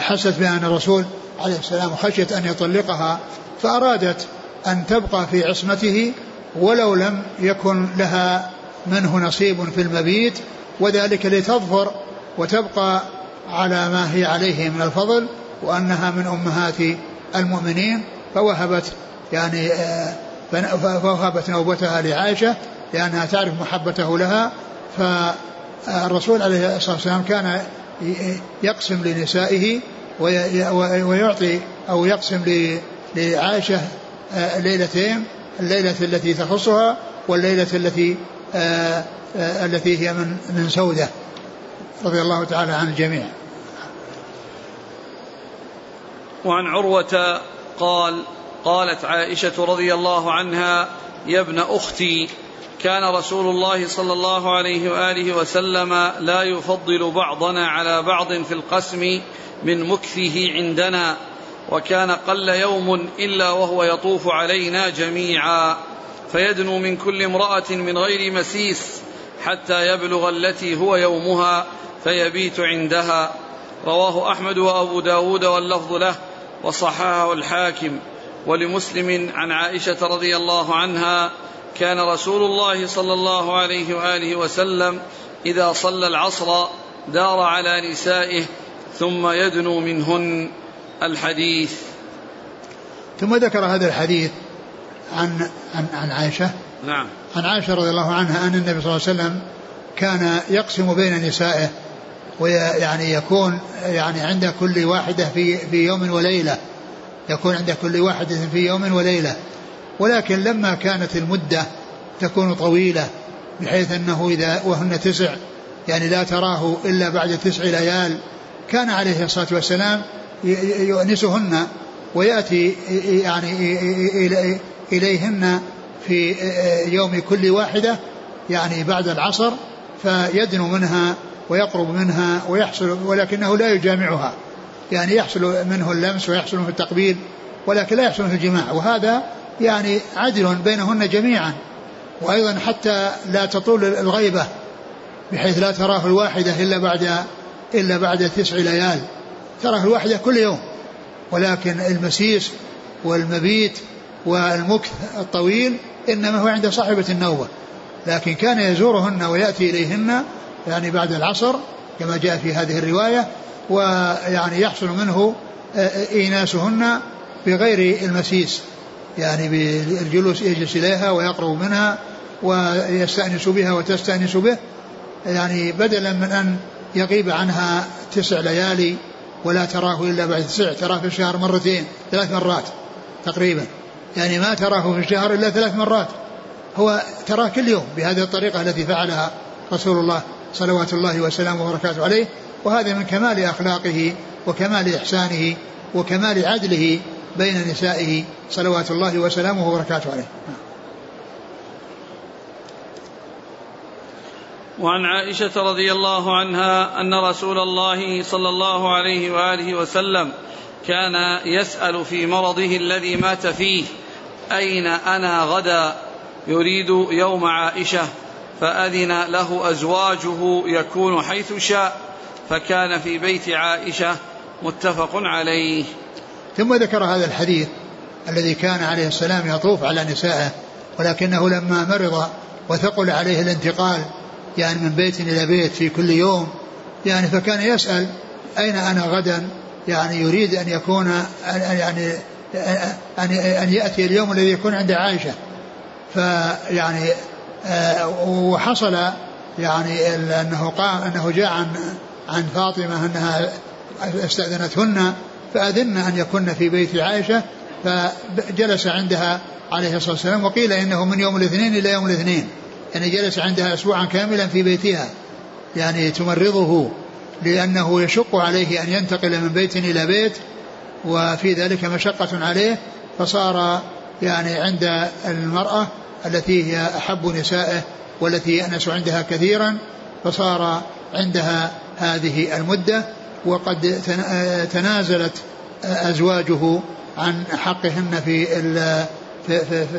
حست بأن الرسول عليه السلام خشيت أن يطلقها فأرادت أن تبقى في عصمته ولو لم يكن لها منه نصيب في المبيت وذلك لتظفر وتبقى على ما هي عليه من الفضل وأنها من أمهات المؤمنين فوهبت يعني فوهبت نوبتها لعائشة لأنها تعرف محبته لها فالرسول عليه الصلاة والسلام كان يقسم لنسائه ويعطي أو يقسم لعائشة آه، ليلتين الليلة التي تخصها والليلة التي آه، آه، التي هي من من سودة. رضي الله تعالى عن الجميع. وعن عروة قال قالت عائشة رضي الله عنها يا ابن أختي كان رسول الله صلى الله عليه وآله وسلم لا يفضل بعضنا على بعض في القسم من مكثه عندنا. وكان قل يوم إلا وهو يطوف علينا جميعا. فيدنو من كل امرأة من غير مسيس حتى يبلغ التي هو يومها فيبيت عندها. رواه أحمد وأبو داود واللفظ له وصححه الحاكم. ولمسلم عن عائشة رضي الله عنها كان رسول الله صلى الله عليه وآله وسلم إذا صلى العصر دار على نسائه ثم يدنو منهن. الحديث. ثم ذكر هذا الحديث عن عن عن عائشة. نعم. عن عائشة رضي الله عنها أن النبي صلى الله عليه وسلم كان يقسم بين نسائه ويعني يكون يعني عند كل واحدة في في يوم وليلة. يكون عند كل واحدة في يوم وليلة. ولكن لما كانت المدة تكون طويلة بحيث أنه إذا وهن تسع يعني لا تراه إلا بعد تسع ليال كان عليه الصلاة والسلام يؤنسهن ويأتي يعني إليهن في يوم كل واحدة يعني بعد العصر فيدنو منها ويقرب منها ويحصل ولكنه لا يجامعها. يعني يحصل منه اللمس ويحصل منه التقبيل ولكن لا يحصل منه الجماع. وهذا يعني عدل بينهن جميعا. وأيضا حتى لا تطول الغيبة بحيث لا تراه الواحدة إلا بعد إلا بعد تسع ليال. تراه الواحدة كل يوم. ولكن المسيس والمبيت والمكث الطويل إنما هو عند صاحبة النوبة. لكن كان يزورهن ويأتي إليهن يعني بعد العصر كما جاء في هذه الرواية ويعني يحصل منه إيناسهن بغير المسيس. يعني بالجلوس يجلس إليها ويقرب منها ويستأنس بها وتستأنس به. يعني بدلا من أن يغيب عنها تسع ليالي ولا تراه إلا بعد تسع تراه في الشهر مرتين ثلاث مرات تقريبا. يعني ما تراه في الشهر إلا ثلاث مرات. هو تراه كل يوم بهذه الطريقة التي فعلها رسول الله صلوات الله وسلامه وبركاته عليه. وهذا من كمال أخلاقه وكمال إحسانه وكمال عدله بين نسائه صلوات الله وسلامه وبركاته عليه. وعن عائشة رضي الله عنها أن رسول الله صلى الله عليه وآله وسلم كان يسأل في مرضه الذي مات فيه أين أنا غدا؟ يريد يوم عائشة فأذن له أزواجه يكون حيث شاء فكان في بيت عائشة متفق عليه. ثم ذكر هذا الحديث الذي كان عليه السلام يطوف على نسائه ولكنه لما مرض وثقل عليه الانتقال يعني من بيت إلى بيت في كل يوم يعني فكان يسأل أين أنا غدا؟ يعني يريد أن يكون يعني أن أن يأتي اليوم الذي يكون عند عائشة. فيعني آه، وحصل يعني أنه قام أنه جاء عن عن فاطمة أنها استأذنتهن فأذن أن يكن في بيت عائشة فجلس عندها عليه الصلاة والسلام وقيل إنه من يوم الاثنين إلى يوم الاثنين. يعني جلس عندها أسبوعا كاملا في بيتها يعني تمرضه لأنه يشق عليه أن ينتقل من بيت إلى بيت وفي ذلك مشقة عليه فصار يعني عند المرأة التي هي أحب نسائه والتي يأنس عندها كثيرا فصار عندها هذه المدة وقد تنازلت أزواجه عن حقهن في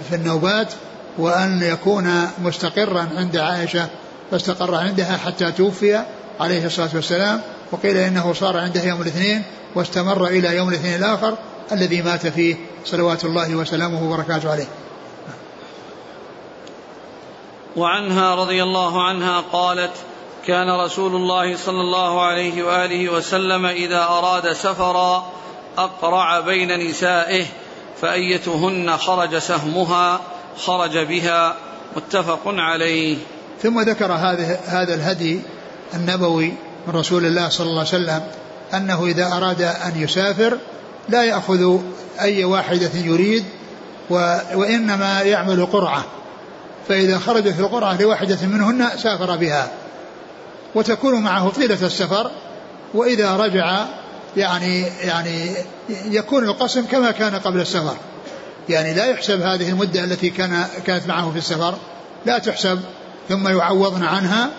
في النوبات وأن يكون مستقرا عند عائشة فاستقر عندها حتى توفي عليه الصلاة والسلام وقيل إنه صار عنده يوم الاثنين واستمر إلى يوم الاثنين الآخر الذي مات فيه صلوات الله وسلامه وبركاته عليه. وعنها رضي الله عنها قالت كان رسول الله صلى الله عليه وآله وسلم إذا أراد سفرا أقرع بين نسائه فأيتهن خرج سهمها خرج بها متفق عليه. ثم ذكر هذا هذا الهدي النبوي من رسول الله صلى الله عليه وسلم أنه إذا أراد أن يسافر لا يأخذ أي واحدة يريد وإنما يعمل قرعة. فإذا خرجت القرعة لواحدة منهن سافر بها. وتكون معه طيلة السفر. وإذا رجع يعني يعني يكون القسم كما كان قبل السفر. يعني لا يحسب هذه المدة التي كان كانت معه في السفر لا تحسب ثم يعوضن عنها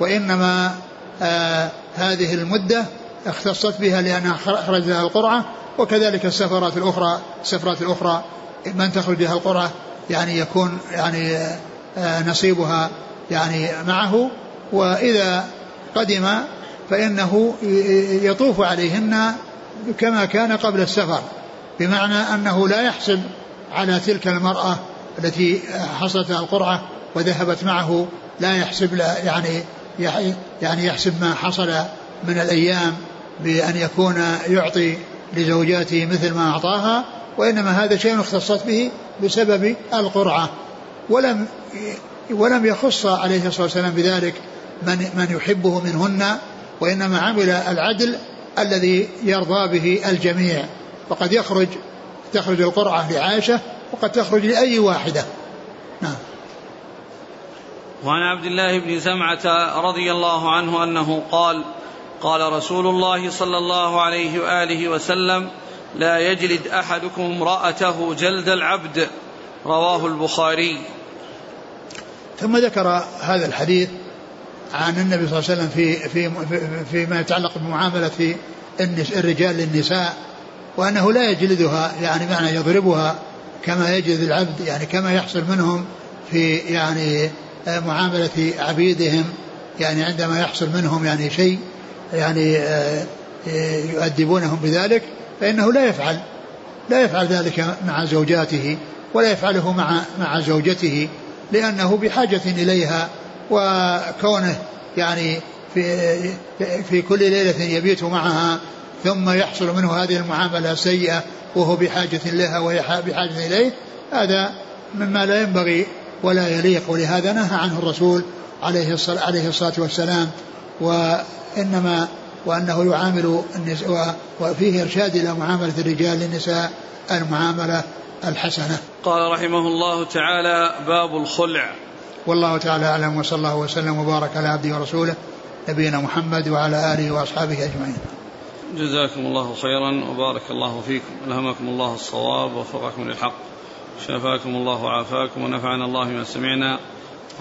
وإنما آه هذه المدة اختصت بها لأنها خرج لها القرعة وكذلك السفرات الأخرى السفرات الأخرى من تخرج لها القرعة يعني يكون يعني آه نصيبها يعني معه وإذا قدم فإنه يطوف عليهن كما كان قبل السفر بمعنى أنه لا يحسب على تلك المرأة التي حصلت القرعة وذهبت معه لا يحسب يعني يعني يحسب ما حصل من الأيام بأن يكون يعطي لزوجاته مثل ما أعطاها وإنما هذا شيء اختصت به بسبب القرعة. ولم ولم يخص عليه الصلاة والسلام بذلك من من يحبه منهن وإنما عمل العدل الذي يرضى به الجميع. وقد يخرج تخرج القرعة لعائشة وقد تخرج لأي واحدة. نعم. وعن عبد الله بن زمعة رضي الله عنه أنه قال قال رسول الله صلى الله عليه وآله وسلم لا يجلد أحدكم امرأته جلد العبد. رواه البخاري. ثم ذكر هذا الحديث عن النبي صلى الله عليه وسلم في في فيما يتعلق بمعاملة الرجال للنساء. وأنه لا يجلدها يعني معنى يضربها كما يجلد العبد يعني كما يحصل منهم في يعني معاملة عبيدهم يعني عندما يحصل منهم يعني شيء يعني آه، يؤدبونهم بذلك فإنه لا يفعل لا يفعل ذلك مع زوجاته ولا يفعله مع مع زوجته لأنه بحاجة إليها وكونه يعني في في كل ليلة يبيت معها ثم يحصل منه هذه المعاملة السيئة وهو بحاجة لها وهي بحاجة إليه هذا مما لا ينبغي ولا يليق. ولهذا نهى عنه الرسول عليه الصلاة, عليه الصلاة والسلام وإنما وأنه يعامل النساء وفيه إرشاد إلى معاملة الرجال للنساء المعاملة الحسنة. قال رحمه الله تعالى باب الخلع. والله تعالى أعلم وصلى الله وسلم وبارك على عبده ورسوله نبينا محمد وعلى آله وأصحابه أجمعين. جزاكم الله خيرا وبارك الله فيكم. ألهمكم الله الصواب ووفقكم للحق. شفاكم الله وعافاكم ونفعنا الله ما سمعنا.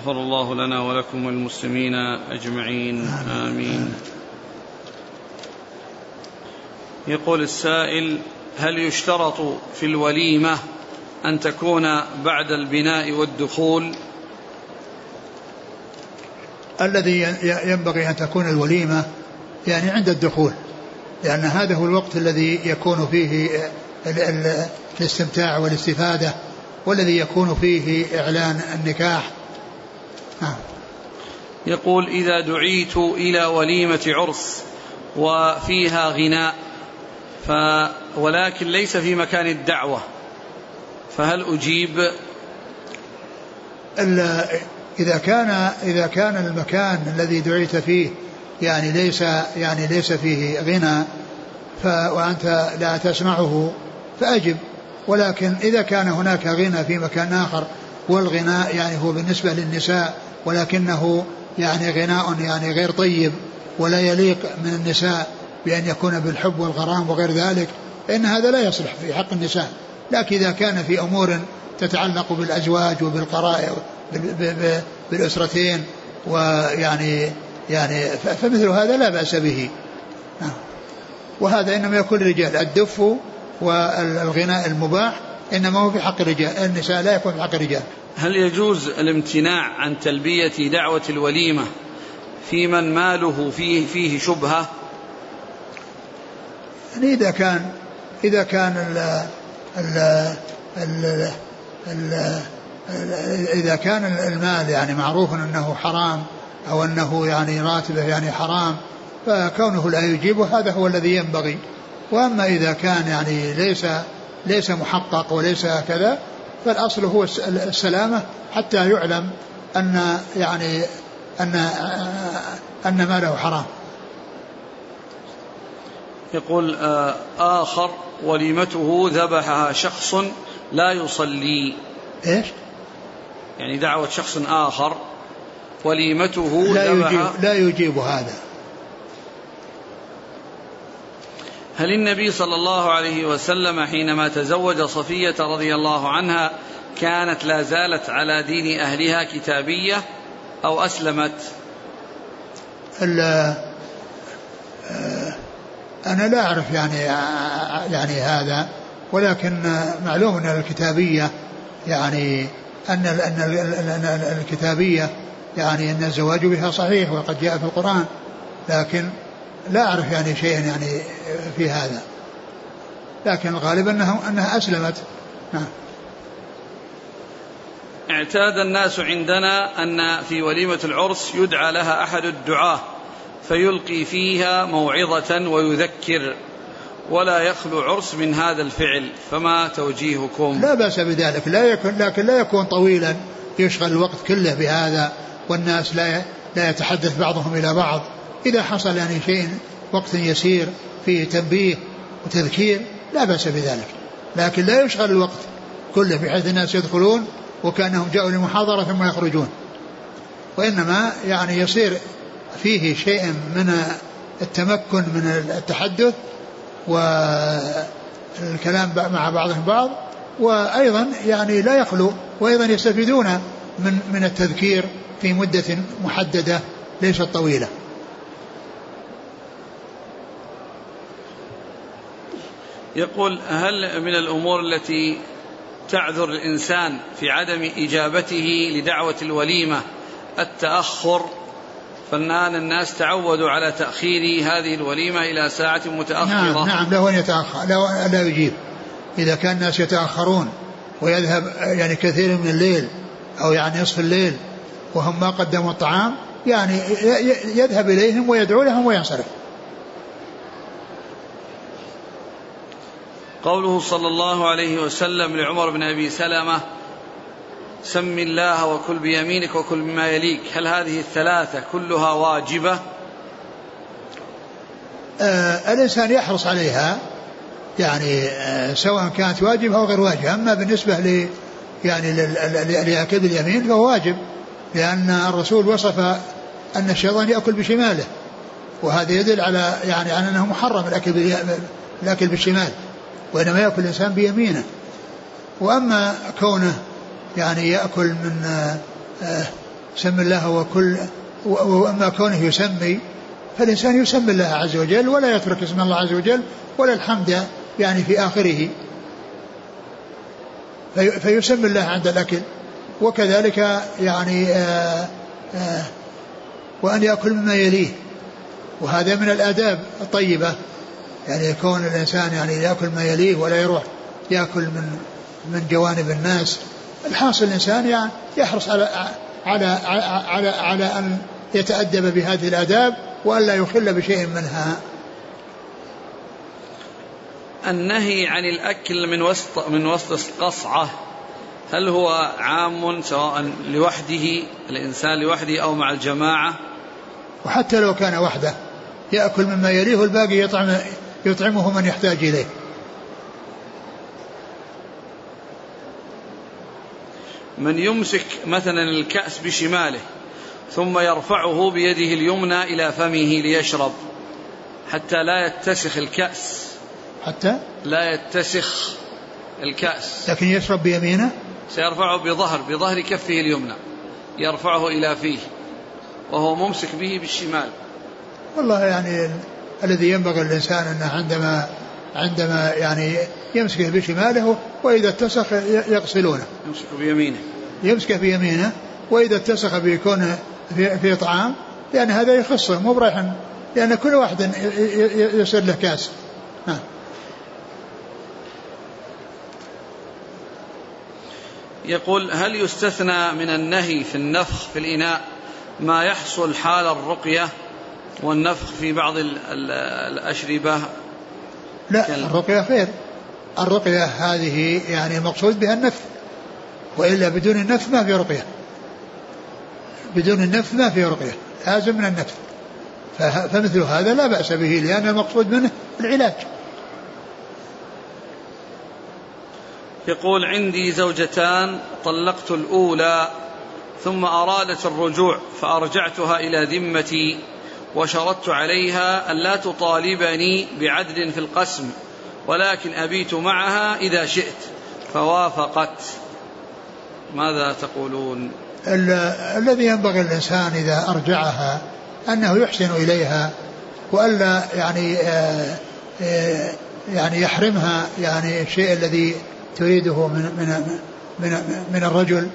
غفر الله لنا ولكم والمسلمين أجمعين. آمين. يقول السائل هل يشترط في الوليمة أن تكون بعد البناء والدخول؟ الذي ينبغي أن تكون الوليمة يعني عند الدخول. لأن هذا هو الوقت الذي يكون فيه الاستمتاع والاستفادة والذي يكون فيه إعلان النكاح. نعم. يقول إذا دعيت إلى وليمة عرس وفيها غناء ف ولكن ليس في مكان الدعوة فهل أجيب؟ إذا كان إذا كان المكان الذي دعيت فيه يعني ليس يعني ليس فيه غنى ف وأنت لا تسمعه فأجب. ولكن إذا كان هناك غنى في مكان آخر والغناء يعني هو بالنسبة للنساء ولكنه يعني غناء يعني غير طيب ولا يليق من النساء بأن يكون بالحب والغرام وغير ذلك فإن هذا لا يصلح في حق النساء. لكن إذا كان في أمور تتعلق بالأزواج وبالقرائة بالأسرتين ويعني يعني فمثل هذا لا بأس به. نعم. وهذا إنما يكون الرجال الدف والغناء المباح إنما هو في حق الرجال. النساء لا يكون في حق الرجال. هل يجوز الامتناع عن تلبية دعوة الوليمة في من ماله فيه فيه شبهة؟ يعني إذا كان إذا كان ال ال ال ال إذا كان المال يعني معروف أنه حرام أو أنه يعني راتبه يعني حرام فكونه لا يجيبه هذا هو الذي ينبغي. وأما إذا كان يعني ليس ليس محقق وليس كذا فالأصل هو السلامة حتى يعلم أن يعني أن أن ماله حرام. يقول آه، آخر وليمته ذبحها شخص لا يصلي. إيش؟ يعني دعوة شخص آخر وليمته لا يجيب لا يجيب هذا. هل النبي صلى الله عليه وسلم حينما تزوج صفية رضي الله عنها كانت لا زالت على دين أهلها كتابية أو أسلمت؟ آه، أنا لا أعرف يعني يعني هذا ولكن معلوم أن الكتابية يعني أن أن الكتابية يعني أن الزواج بها صحيح وقد جاء في القرآن لكن لا أعرف يعني شيئا يعني في هذا. لكن الغالب أنه أنها أسلمت. نعم. اعتاد الناس عندنا أن في وليمة العرس يدعى لها أحد الدعاة فيلقي فيها موعظة ويذكر ولا يخلو عرس من هذا الفعل فما توجيهكم؟ لا بأس بذلك. لا يكون لكن لا يكون طويلا يشغل الوقت كله بهذا. والناس لا لا يتحدث بعضهم إلى بعض إذا حصل يعني شيء وقت يسير فيه تنبيه وتذكير لا بأس بذلك. لكن لا يشغل الوقت كله بحيث الناس يدخلون وكأنهم جاءوا لمحاضرة ثم يخرجون. وإنما يعني يصير فيه شيء من التمكن من التحدث والكلام مع بعضهم بعض وأيضا يعني لا يخلو وأيضا يستفيدون من من التذكير في مدة محددة ليست طويلة؟ يقول هل من الأمور التي تعذر الإنسان في عدم إجابته لدعوة الوليمة التأخر؟ فالآن الناس تعودوا على تأخير هذه الوليمة إلى ساعة متأخرة. نعم نعم له أن يتأخر لا, لا يجيب. إذا كان الناس يتأخرون ويذهب يعني كثير من الليل أو يعني نصف الليل وهم ما قدموا الطعام يعني يذهب إليهم ويدعو لهم وينصرف. قوله صلى الله عليه وسلم لعمر بن أبي سلمة سم الله وكل بيمينك وكل مما يليك هل هذه الثلاثة كلها واجبة؟ آه الإنسان يحرص عليها يعني آه سواء كانت واجبة أو غير واجبة أما بالنسبة ل يعني لأكل اليمين فهو واجب. لأن الرسول وصف أن الشيطان يأكل بشماله وهذا يدل على يعني على أنه محرم الأكل الأكل بالشمال وإنما يأكل الإنسان بيمينه. وأما كونه يعني يأكل من آه، سم الله وكل وأما كونه يسمي فالإنسان يسمي الله عز وجل ولا يترك اسم الله عز وجل ولا الحمد يعني في آخره. فيسمي الله عند الأكل. وكذلك يعني آه، آآ وأن يأكل مما يليه. وهذا من الآداب الطيبة يعني يكون الإنسان يعني يأكل ما يليه ولا يروح يأكل من من جوانب الناس. الحاصل الإنسان يعني يحرص على على على على أن يتأدب بهذه الآداب وألا يخل بشيء منها. النهي عن الأكل من وسط من وسط القصعة. هل هو عام سواء لوحده الإنسان لوحده أو مع الجماعة؟ وحتى لو كان وحده يأكل مما يليه والباقي يطعم يطعمه من يحتاج إليه. من يمسك مثلا الكأس بشماله ثم يرفعه بيده اليمنى إلى فمه ليشرب حتى لا يتسخ الكأس. حتى؟ لا يتسخ الكأس. لكن يشرب بيمينه؟ سيرفعه بظهر بظهر كفه اليمنى يرفعه إلى فيه وهو ممسك به بالشمال. والله يعني الذي ينبغي الإنسان أنه عندما عندما يعني يمسكه بشماله وإذا اتسخ يغسلونه. يمسك بيمينه. يمسكه بيمينه وإذا اتسخ بيكون في, في طعام لأن هذا يخصه مو بريحا لأن كل واحد يصير له كاس. نعم. يقول هل يستثنى من النهي في النفخ في الإناء ما يحصل حال الرقية والنفخ في بعض الأشربة؟ لا الرقية خير الرقية هذه يعني المقصود بها النفث وإلا بدون النفث ما في رقية. بدون النفث ما في رقية لازم من النفث فمثل هذا لا بأس به لأن المقصود منه العلاج. يقول عندي زوجتان طلقت الأولى ثم أرادت الرجوع فأرجعتها إلى ذمتي وشرطت عليها أن لا تطالبني بعدل في القسم ولكن أبيت معها إذا شئت فوافقت. ماذا تقولون؟ الذي ينبغي الإنسان إذا أرجعها أنه يحسن إليها وألا يعني آه، آه، يعني يحرمها يعني الشيء الذي تريده من من من من الرجل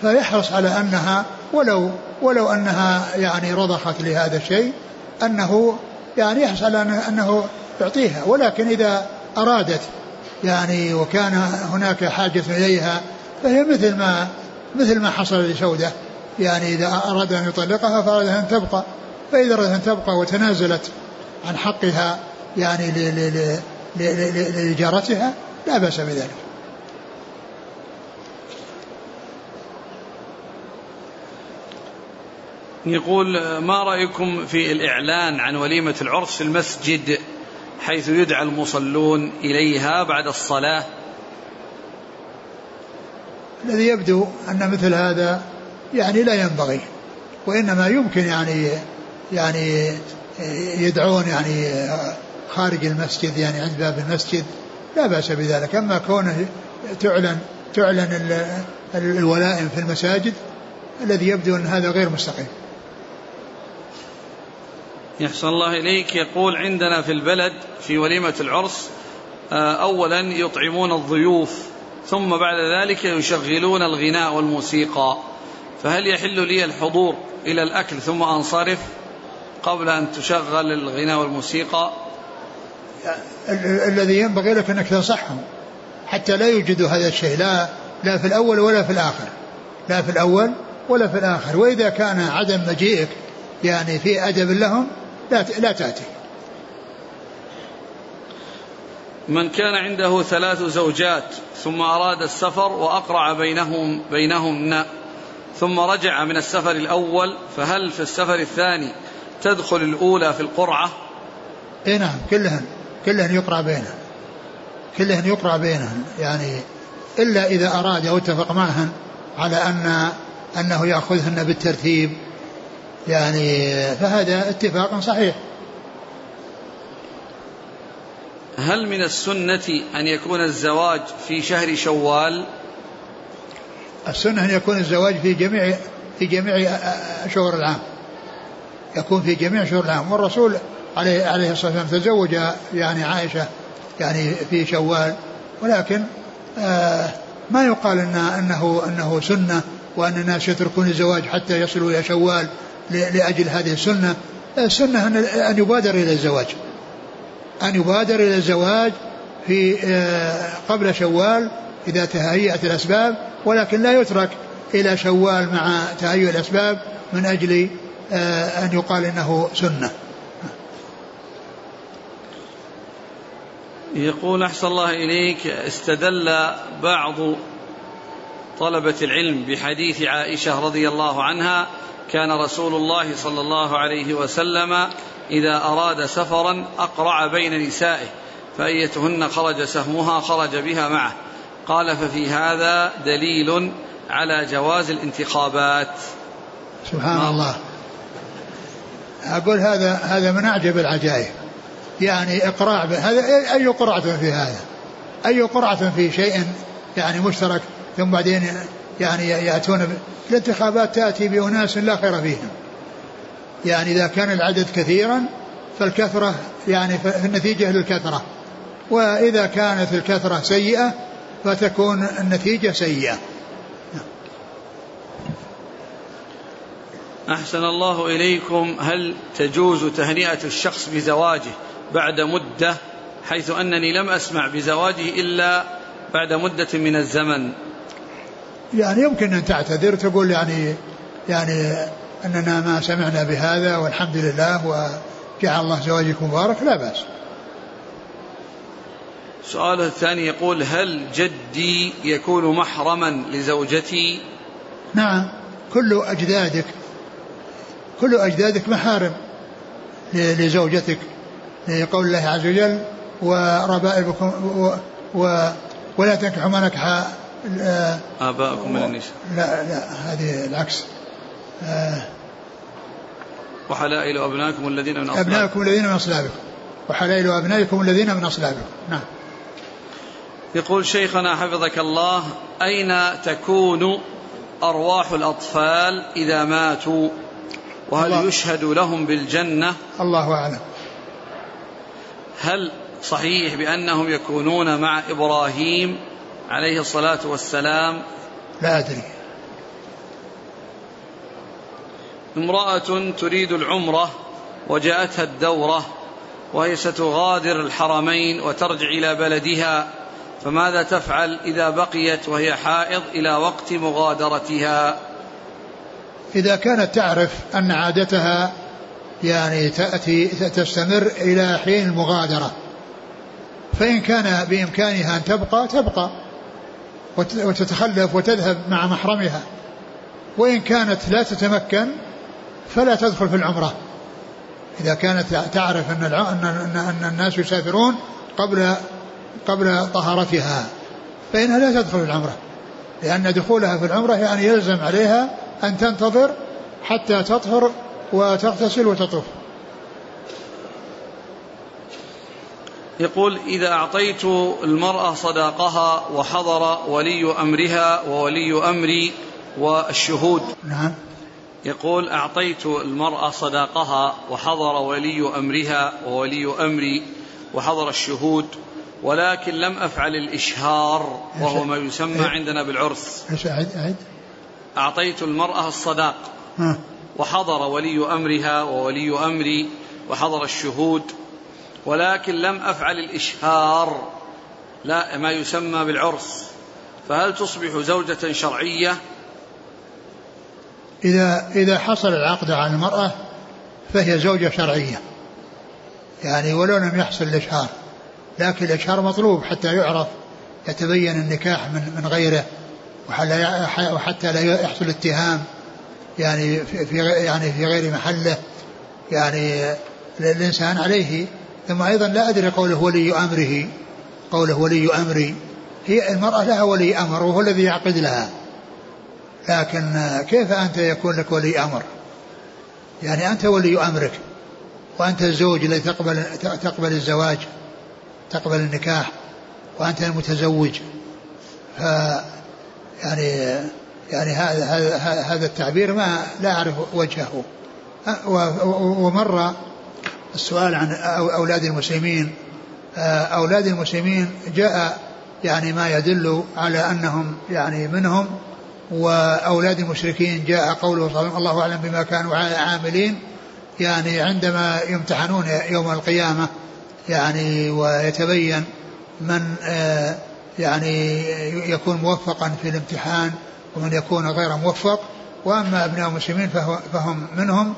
فيحرص على أنها ولو ولو أنها يعني رضخت لهذا الشيء أنه يعني يحرص على انه يعطيها. ولكن إذا أرادت يعني وكان هناك حاجة إليها فهي مثل ما مثل ما حصل لسودة. يعني إذا أراد أن يطلقها فأراد أن تبقى. فإذا أرادت أن تبقى وتنازلت عن حقها يعني لجارتها لا بأس بذلك. يقول ما رأيكم في الإعلان عن وليمة العرس في المسجد حيث يدعى المصلون إليها بعد الصلاة؟ الذي يبدو أن مثل هذا يعني لا ينبغي وإنما يمكن يعني يعني يدعون يعني خارج المسجد يعني عند باب المسجد. لا بأس بذلك. أما كونه تعلن تعلن الولائم في المساجد الذي يبدو أن هذا غير مستقيم. يحسن الله إليك. يقول عندنا في البلد في وليمة العرس آه، أولا يطعمون الضيوف ثم بعد ذلك يشغلون الغناء والموسيقى. فهل يحل لي الحضور إلى الأكل ثم أنصرف قبل أن تشغل الغناء والموسيقى؟ الذي ينبغي لك أنك تنصحهم. حتى لا يوجدوا هذا الشيء لا لا في الأول ولا في الآخر. لا في الأول ولا في الآخر. وإذا كان عدم مجيئك يعني في أدب لهم لا لا تأتي. من كان عنده ثلاث زوجات ثم أراد السفر وأقرع بينهم بينهن ثم رجع من السفر الأول فهل في السفر الثاني تدخل الأولى في القرعة؟ اي نعم كلهن كلهن يقرأ بينهن. كلهن يقرأ بينهن يعني إلا إذا أراد أو اتفق معهن على أن أنه يأخذهن بالترتيب يعني فهذا اتفاق صحيح. هل من السنة أن يكون الزواج في شهر شوال؟ السنة أن يكون الزواج في جميع في جميع شهور العام. يكون في جميع شهور العام. والرسول عليه عليه الصلاة والسلام تزوج يعني عائشة يعني في شوال. ولكن آه ما يقال إن أنه أنه سنة وأن الناس يتركون الزواج حتى يصلوا إلى شوال. لأجل هذه السنة السنة أن يبادر إلى الزواج. أن يبادر إلى الزواج في آه، قبل شوال إذا تهيأت الأسباب ولكن لا يترك إلى شوال مع تهيئ الأسباب من أجل آه، أن يقال إنه سنة. يقول أحسن الله إليك استدل بعض طلبة العلم بحديث عائشة رضي الله عنها كان رسول الله صلى الله عليه وسلم إذا أراد سفرا أقرع بين نسائه فأيتهن خرج سهمها خرج بها معه. قال ففي هذا دليل على جواز الانتخابات. سبحان ما الله. أقول هذا هذا من أعجب العجائب. يعني إقراع هذا أي قرعة في هذا؟ أي قرعة في شيء يعني مشترك ثم بعدين يعني يأتون الانتخابات تأتي بأناس لا خير فيهم. يعني إذا كان العدد كثيرا فالكثرة يعني النتيجة للكثرة. وإذا كانت الكثرة سيئة فتكون النتيجة سيئة. أحسن الله إليكم. هل تجوز تهنئة الشخص بزواجه بعد مدة؟ حيث أنني لم أسمع بزواجه إلا بعد مدة من الزمن. يعني يمكن أن تعتذر تقول يعني يعني أننا ما سمعنا بهذا والحمد لله وجعل الله زواجكم مبارك لا بأس. السؤال الثاني يقول هل جدي يكون محرما لزوجتي؟ نعم كل أجدادك كل أجدادك محارم لزوجتك لقول الله عز وجل وربائبكم و, و ولا تنكحوا ما نكح آباءكم من النساء لا لا هذه العكس. آه وحلائل أبنائكم الذين من أصلابكم. أبنائكم الذين من أصلابكم. وحلائل أبنائكم الذين من أصلابكم. نعم. يقول شيخنا حفظك الله أين تكون أرواح الأطفال إذا ماتوا؟ وهل الله. يشهد لهم بالجنة؟ الله أعلم. هل صحيح بأنهم يكونون مع إبراهيم عليه الصلاة والسلام لا أدري. امرأة تريد العمرة وجاءتها الدورة وهي ستغادر الحرمين وترجع إلى بلدها فماذا تفعل إذا بقيت وهي حائض إلى وقت مغادرتها؟ إذا كانت تعرف أن عادتها يعني تأتي تستمر إلى حين المغادرة فإن كان بإمكانها أن تبقى تبقى. وتتخلف وتذهب مع محرمها. وإن كانت لا تتمكن فلا تدخل في العمرة. إذا كانت تعرف أن أن الناس يسافرون قبل قبل طهارتها فإنها لا تدخل العمرة. لأن دخولها في العمرة يعني يلزم عليها أن تنتظر حتى تطهر وتغتسل وتطوف. يقول إذا أعطيت المرأة صداقها وحضر ولي أمرها وولي أمري والشهود. نعم. يقول أعطيت المرأة صداقها وحضر ولي أمرها وولي أمري وحضر الشهود ولكن لم أفعل الإشهار وهو ما يسمى عندنا بالعرس أعطيت المرأة الصداق وحضر ولي أمرها وولي أمري وحضر الشهود ولكن لم أفعل الإشهار لا ما يسمى بالعرس. فهل تصبح زوجة شرعية؟ إذا إذا حصل العقد عن المرأة فهي زوجة شرعية. يعني ولو لم يحصل الإشهار لكن الإشهار مطلوب حتى يعرف يتبين النكاح من من غيره وحتى لا يحصل اتهام يعني في يعني في غير محله. يعني الإنسان عليه ثم أيضا لا أدري قوله ولي أمره. قوله ولي أمري. هي المرأة لها ولي أمر وهو الذي يعقد لها. لكن كيف أنت يكون لك ولي أمر؟ يعني أنت ولي أمرك وأنت الزوج الذي تقبل تقبل الزواج تقبل النكاح وأنت المتزوج. ف يعني يعني هذا هذا التعبير ما لا أعرف وجهه. ومر السؤال عن أولاد المسلمين. أولاد المسلمين جاء يعني ما يدل على أنهم يعني منهم وأولاد المشركين جاء قوله صلى الله أعلم بما كانوا عاملين. يعني عندما يمتحنون يوم القيامة يعني ويتبين من آه، يعني يكون موفقا في الامتحان ومن يكون غير موفق وأما أبناء المسلمين فهم منهم.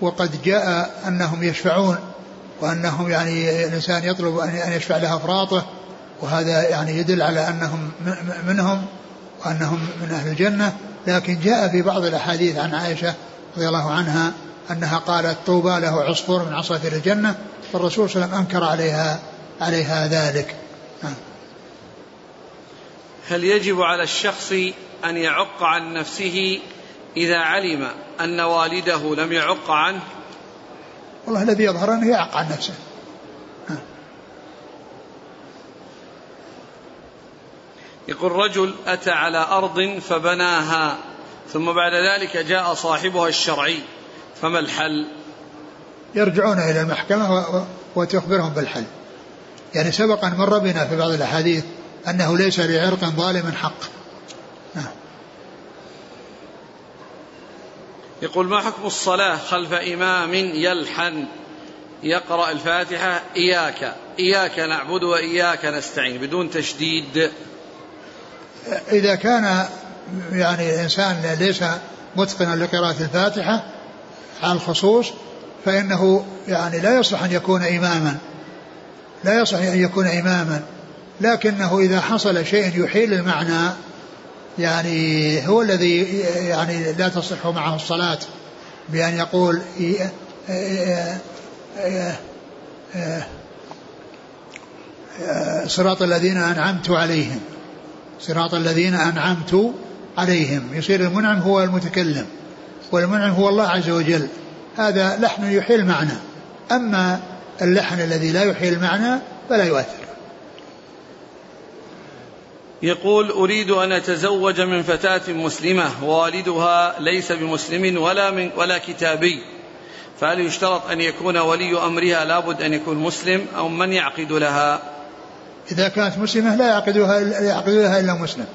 وقد جاء أنهم يشفعون وأنهم يعني الإنسان يطلب ان يشفع له أفراطه وهذا يعني يدل على أنهم منهم وأنهم من أهل الجنة لكن جاء في بعض الأحاديث عن عائشة رضي الله عنها أنها قالت طوبى له عصفور من عصافير الجنة فالرسول صلى الله عليه وسلم أنكر عليها عليها ذلك نعم. هل يجب على الشخص أن يعق عن نفسه إذا علم أن والده لم يعق عنه؟ والله الذي يظهر أنه يعق عن نفسه. يقول رجل أتى على أرض فبناها ثم بعد ذلك جاء صاحبها الشرعي فما الحل؟ يرجعون إلى المحكمة وتخبرهم بالحل. يعني سبق أن مر بنا في بعض الأحاديث أنه ليس لعرق ظالم حق. يقول ما حكم الصلاة خلف إمام يلحن؟ يقرأ الفاتحة إياك. إياك نعبد وإياك نستعين بدون تشديد. إذا كان يعني الإنسان ليس متقنا لقراءة الفاتحة على الخصوص فإنه يعني لا يصلح أن يكون إماما. لا يصلح أن يكون إماما. لكنه إذا حصل شيء يحيل المعنى يعني هو الذي يعني لا تصح معه الصلاة بأن يقول صراط الذين أنعمت عليهم. صراط الذين أنعمت عليهم. يصير المنعم هو المتكلم والمنعم هو الله عز وجل. هذا لحن يحيل المعنى أما اللحن الذي لا يحيل المعنى فلا يؤثر. يقول أريد أن أتزوج من فتاة مسلمة ووالدها ليس بمسلم ولا من ولا كتابي. فهل يشترط أن يكون ولي أمرها لابد أن يكون مسلم أو من يعقد لها؟ إذا كانت مسلمة لا يعقدها يعقد لها إلا مسلم.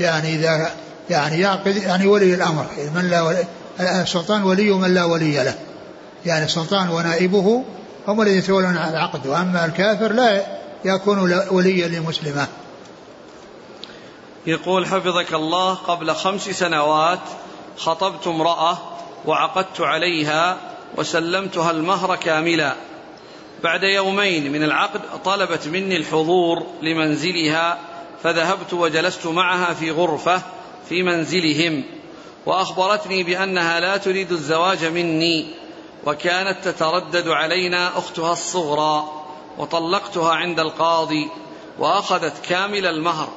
يعني إذا يعني يعقد يعني ولي الأمر. من لا ولي السلطان ولي من لا ولي له. يعني السلطان ونائبه هم الذين يتولون العقد. وأما الكافر لا يكون وليا لمسلمة. يقول حفظك الله قبل خمس سنوات خطبت امرأة وعقدت عليها وسلمتها المهر كاملا. بعد يومين من العقد طلبت مني الحضور لمنزلها فذهبت وجلست معها في غرفة في منزلهم وأخبرتني بأنها لا تريد الزواج مني وكانت تتردد علينا أختها الصغرى وطلقتها عند القاضي وأخذت كامل المهر.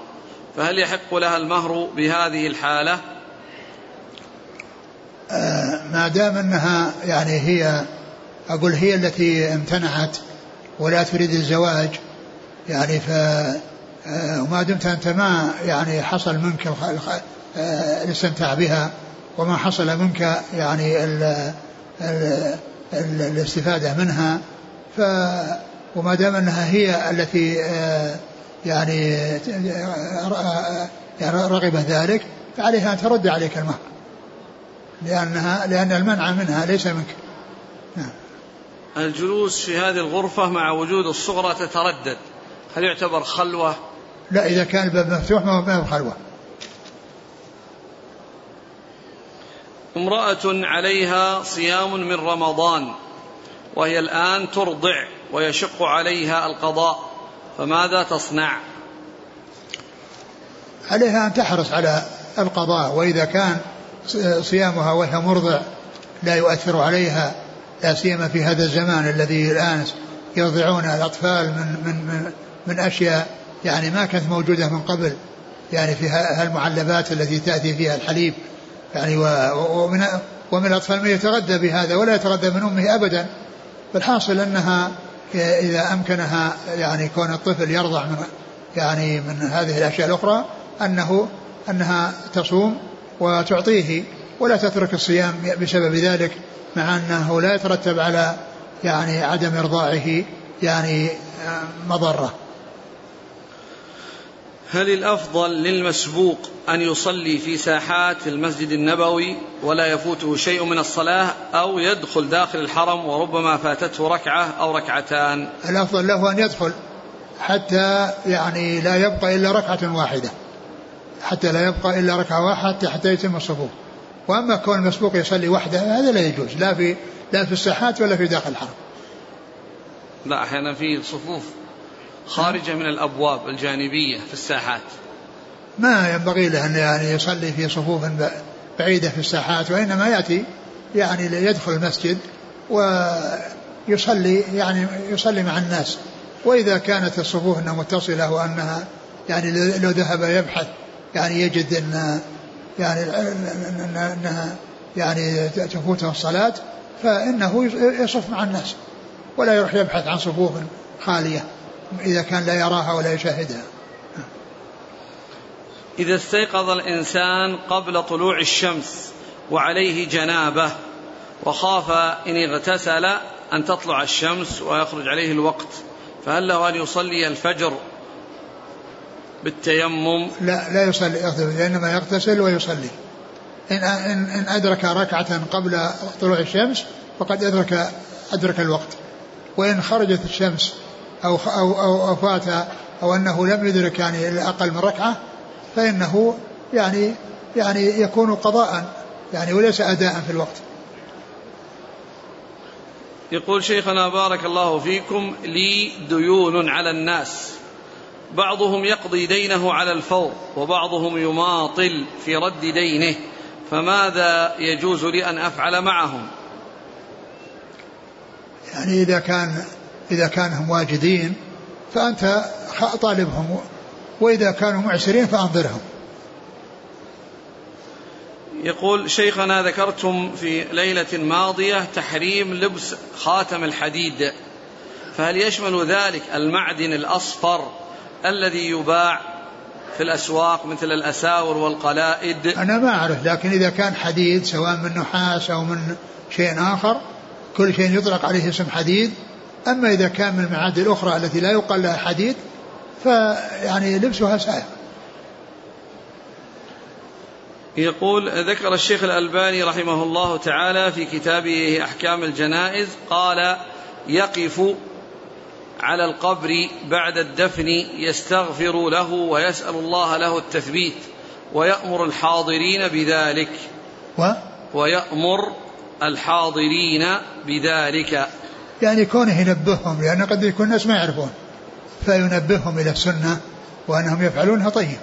فهل يحق لها المهر بهذه الحالة؟ آه ما دام أنها يعني هي أقول هي التي امتنعت ولا تريد الزواج يعني ف آه، وما دمت أنت ما يعني حصل منك آه، الاستمتاع بها وما حصل منك يعني ال ال ال الاستفادة منها ف وما دام أنها هي التي آه، يعني يعني رغب ذلك فعليها أن ترد عليك المهر. لأنها لأن المنع منها ليس منك. نعم. الجلوس في هذه الغرفة مع وجود الصغرى تتردد. هل يعتبر خلوة؟ لا إذا كان الباب مفتوح ما هو خلوة. امرأة عليها صيام من رمضان وهي الآن ترضع ويشق عليها القضاء. فماذا تصنع؟ عليها أن تحرص على القضاء وإذا كان صيامها وهي مرضع لا يؤثر عليها لا سيما في هذا الزمان الذي الآن يرضعون الأطفال من من من, من أشياء يعني ما كانت موجودة من قبل يعني في هالمعلبات التي تأتي فيها الحليب يعني ومن ومن الأطفال من يتغذى بهذا ولا يتغذى من أمه أبدا فالحاصل أنها إذا أمكنها يعني كون الطفل يرضع من يعني من هذه الأشياء الأخرى أنه أنها تصوم وتعطيه ولا تترك الصيام بسبب ذلك مع أنه لا يترتب على يعني عدم إرضاعه يعني مضرة. هل الأفضل للمسبوق أن يصلي في ساحات المسجد النبوي ولا يفوته شيء من الصلاة أو يدخل داخل الحرم وربما فاتته ركعة أو ركعتان؟ الأفضل له أن يدخل حتى يعني لا يبقى إلا ركعة واحدة. حتى لا يبقى إلا ركعة واحدة حتى يتم الصفوف وأما كون المسبوق يصلي وحده هذا لا يجوز. لا في لا في الساحات ولا في داخل الحرم. لا أحيانا في صفوف. خارجة من الأبواب الجانبية في الساحات. ما ينبغي له أن يعني يصلي في صفوف بعيدة في الساحات وإنما يأتي يعني يدخل المسجد ويصلي يعني يصلي مع الناس. وإذا كانت الصفوف أنها متصلة وأنها يعني لو ذهب يبحث يعني يجد أن يعني أنها يعني تفوته الصلاة فإنه يصف مع الناس ولا يروح يبحث عن صفوف خالية. إذا كان لا يراها ولا يشاهدها. إذا استيقظ الإنسان قبل طلوع الشمس وعليه جنابة وخاف إن اغتسل أن تطلع الشمس ويخرج عليه الوقت فهل له أن يصلي الفجر بالتيمم؟ لا لا يصلي إنما يغتسل ويصلي. إن, إن, إن أدرك ركعة قبل طلوع الشمس فقد أدرك أدرك الوقت. وإن خرجت الشمس أو أو أو, أو فات أو أنه لم يدرك يعني أقل من ركعة فإنه يعني يعني يكون قضاء يعني وليس أداء في الوقت. يقول شيخنا بارك الله فيكم لي ديون على الناس. بعضهم يقضي دينه على الفور وبعضهم يماطل في رد دينه. فماذا يجوز لي أن أفعل معهم؟ يعني إذا كان إذا كانوا واجدين فأنت طالبهم وإذا كانوا معسرين فأنظرهم. يقول شيخنا ذكرتم في ليلة ماضية تحريم لبس خاتم الحديد فهل يشمل ذلك المعدن الأصفر الذي يباع في الأسواق مثل الأساور والقلائد؟ أنا ما أعرف لكن إذا كان حديد سواء من نحاس أو من شيء آخر كل شيء يطلق عليه اسم حديد أما إذا كان من المعادن الأخرى التي لا يقال لها حديد فيعني لبسها سائغ يقول ذكر الشيخ الألباني رحمه الله تعالى في كتابه أحكام الجنائز قال يقف على القبر بعد الدفن يستغفر له ويسأل الله له التثبيت ويأمر الحاضرين بذلك. و؟ ويأمر الحاضرين بذلك. يعني كونه ينبههم لأن قد يكون الناس ما يعرفون. فينبههم إلى السنة وأنهم يفعلونها طيب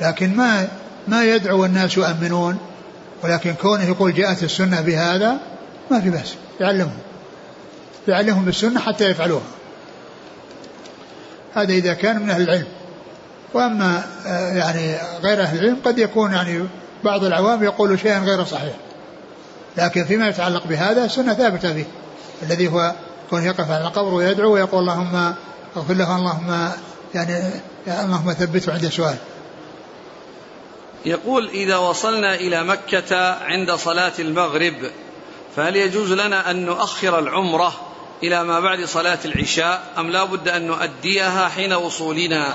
لكن ما ما يدعو الناس يؤمنون ولكن كونه يقول جاءت السنة بهذا ما في بأس. يعلمهم. يعلمهم بالسنة حتى يفعلوها. هذا إذا كان من أهل العلم. وأما آه، يعني غير أهل العلم قد يكون يعني بعض العوام يقول شيئا غير صحيح. لكن فيما يتعلق بهذا السنة ثابتة فيه. الذي هو كون يقف على القبر ويدعو ويقول اللهم اغفر له اللهم يعني اللهم ثبته عند سؤال. يقول إذا وصلنا إلى مكة عند صلاة المغرب فهل يجوز لنا أن نؤخر العمرة إلى ما بعد صلاة العشاء؟ أم لا بد أن نؤديها حين وصولنا؟